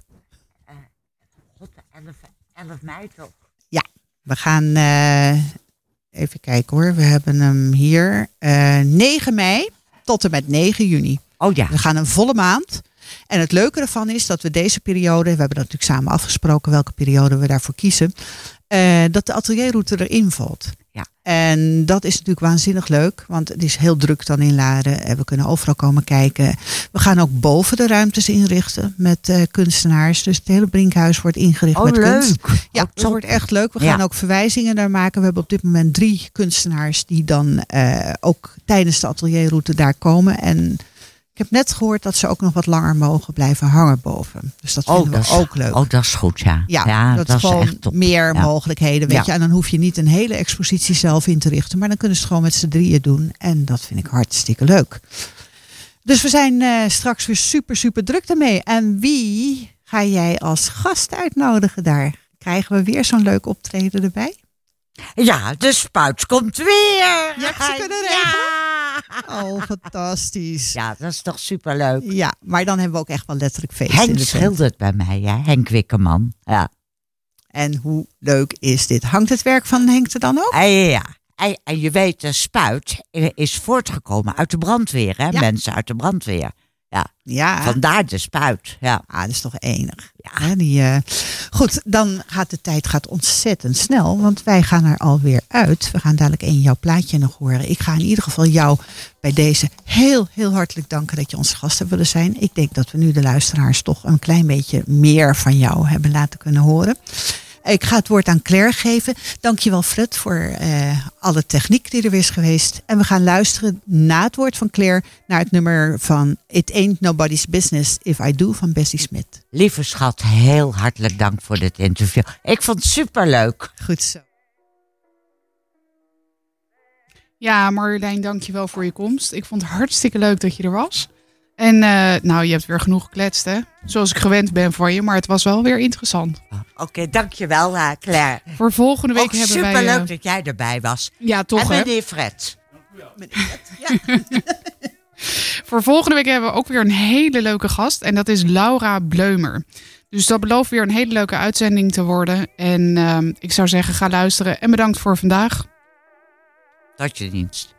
God, 11, 11 mei toch? We gaan eh, even kijken hoor. We hebben hem hier. eh 9 mei tot en met 9 juni. Oh ja. We gaan een volle maand. En het leuke ervan is dat we deze periode, we hebben dat natuurlijk samen afgesproken welke periode we daarvoor kiezen, eh, dat de atelierroute erin valt. Ja. En dat is natuurlijk waanzinnig leuk, want het is heel druk dan in Laren. En we kunnen overal komen kijken. We gaan ook boven de ruimtes inrichten met eh, kunstenaars. Dus het hele Brinkhuis wordt ingericht Oh, met kunst. leuk. Ja, Oh, dat wordt echt leuk. We Ja. gaan ook verwijzingen daar maken. We hebben op dit moment drie kunstenaars die dan eh, ook tijdens de atelierroute daar komen. En ik heb net gehoord dat ze ook nog wat langer mogen blijven hangen boven. Dus dat vinden Oh, we is, ook leuk. Oh, dat is goed, ja. ja, dat, is gewoon echt top. meer Ja. mogelijkheden. Weet Ja. je? En dan hoef je niet een hele expositie zelf in te richten. Maar dan kunnen ze het gewoon met z'n drieën doen. En dat vind ik hartstikke leuk. Dus we zijn eh, straks weer super, super druk daarmee. En wie ga jij als gast uitnodigen daar? Krijgen we weer zo'n leuk optreden erbij? Ja, de spuit komt weer. Ja, ze kunnen ja. [LAUGHS] Oh, fantastisch. Ja. ja, dat is toch superleuk. maar dan hebben we ook echt wel letterlijk feest Henk schildert bij mij, hè? Henk Wikkerman. Ja. En hoe leuk is dit? Hangt het werk van Henk er dan ook? Ja, ja. En, en je weet, de spuit is voortgekomen uit de brandweer, hè? Ja. Mensen uit de brandweer. Ja, Vandaar de spuit. Ja. ah, dat is toch enig. Ja. Die, eh, Goed, dan gaat de tijd gaat ontzettend snel, want wij gaan er alweer uit. We gaan dadelijk één jouw plaatje nog horen. Ik ga in ieder geval jou bij deze heel, heel hartelijk danken dat je onze gast hebt willen zijn. Ik denk dat we nu de luisteraars toch een klein beetje meer van jou hebben laten kunnen horen. Ik ga het woord aan Claire geven. Dankjewel Fred voor eh, alle techniek die er is geweest. En we gaan luisteren na het woord van Claire naar het nummer van It Ain't Nobody's Business If I Do van Bessie Smith. Lieve schat, heel hartelijk dank voor dit interview. Ik vond het superleuk. Goed zo. Ja, Marjolein, dankjewel voor je komst. Ik vond het hartstikke leuk dat je er was. En eh, nou, je hebt weer genoeg gekletst, hè? Zoals ik gewend ben van je, maar het was wel weer interessant. Oké, dankjewel uh, Claire. Voor volgende week hebben wij... superleuk eh, dat jij erbij was. ja, toch en hè? meneer Fred. [LAUGHS] Voor volgende week hebben we ook weer een hele leuke gast. En dat is Laura Bleumer. Dus dat belooft weer een hele leuke uitzending te worden. En ehm, ik zou zeggen, ga luisteren. En bedankt voor vandaag. Tot je dienst.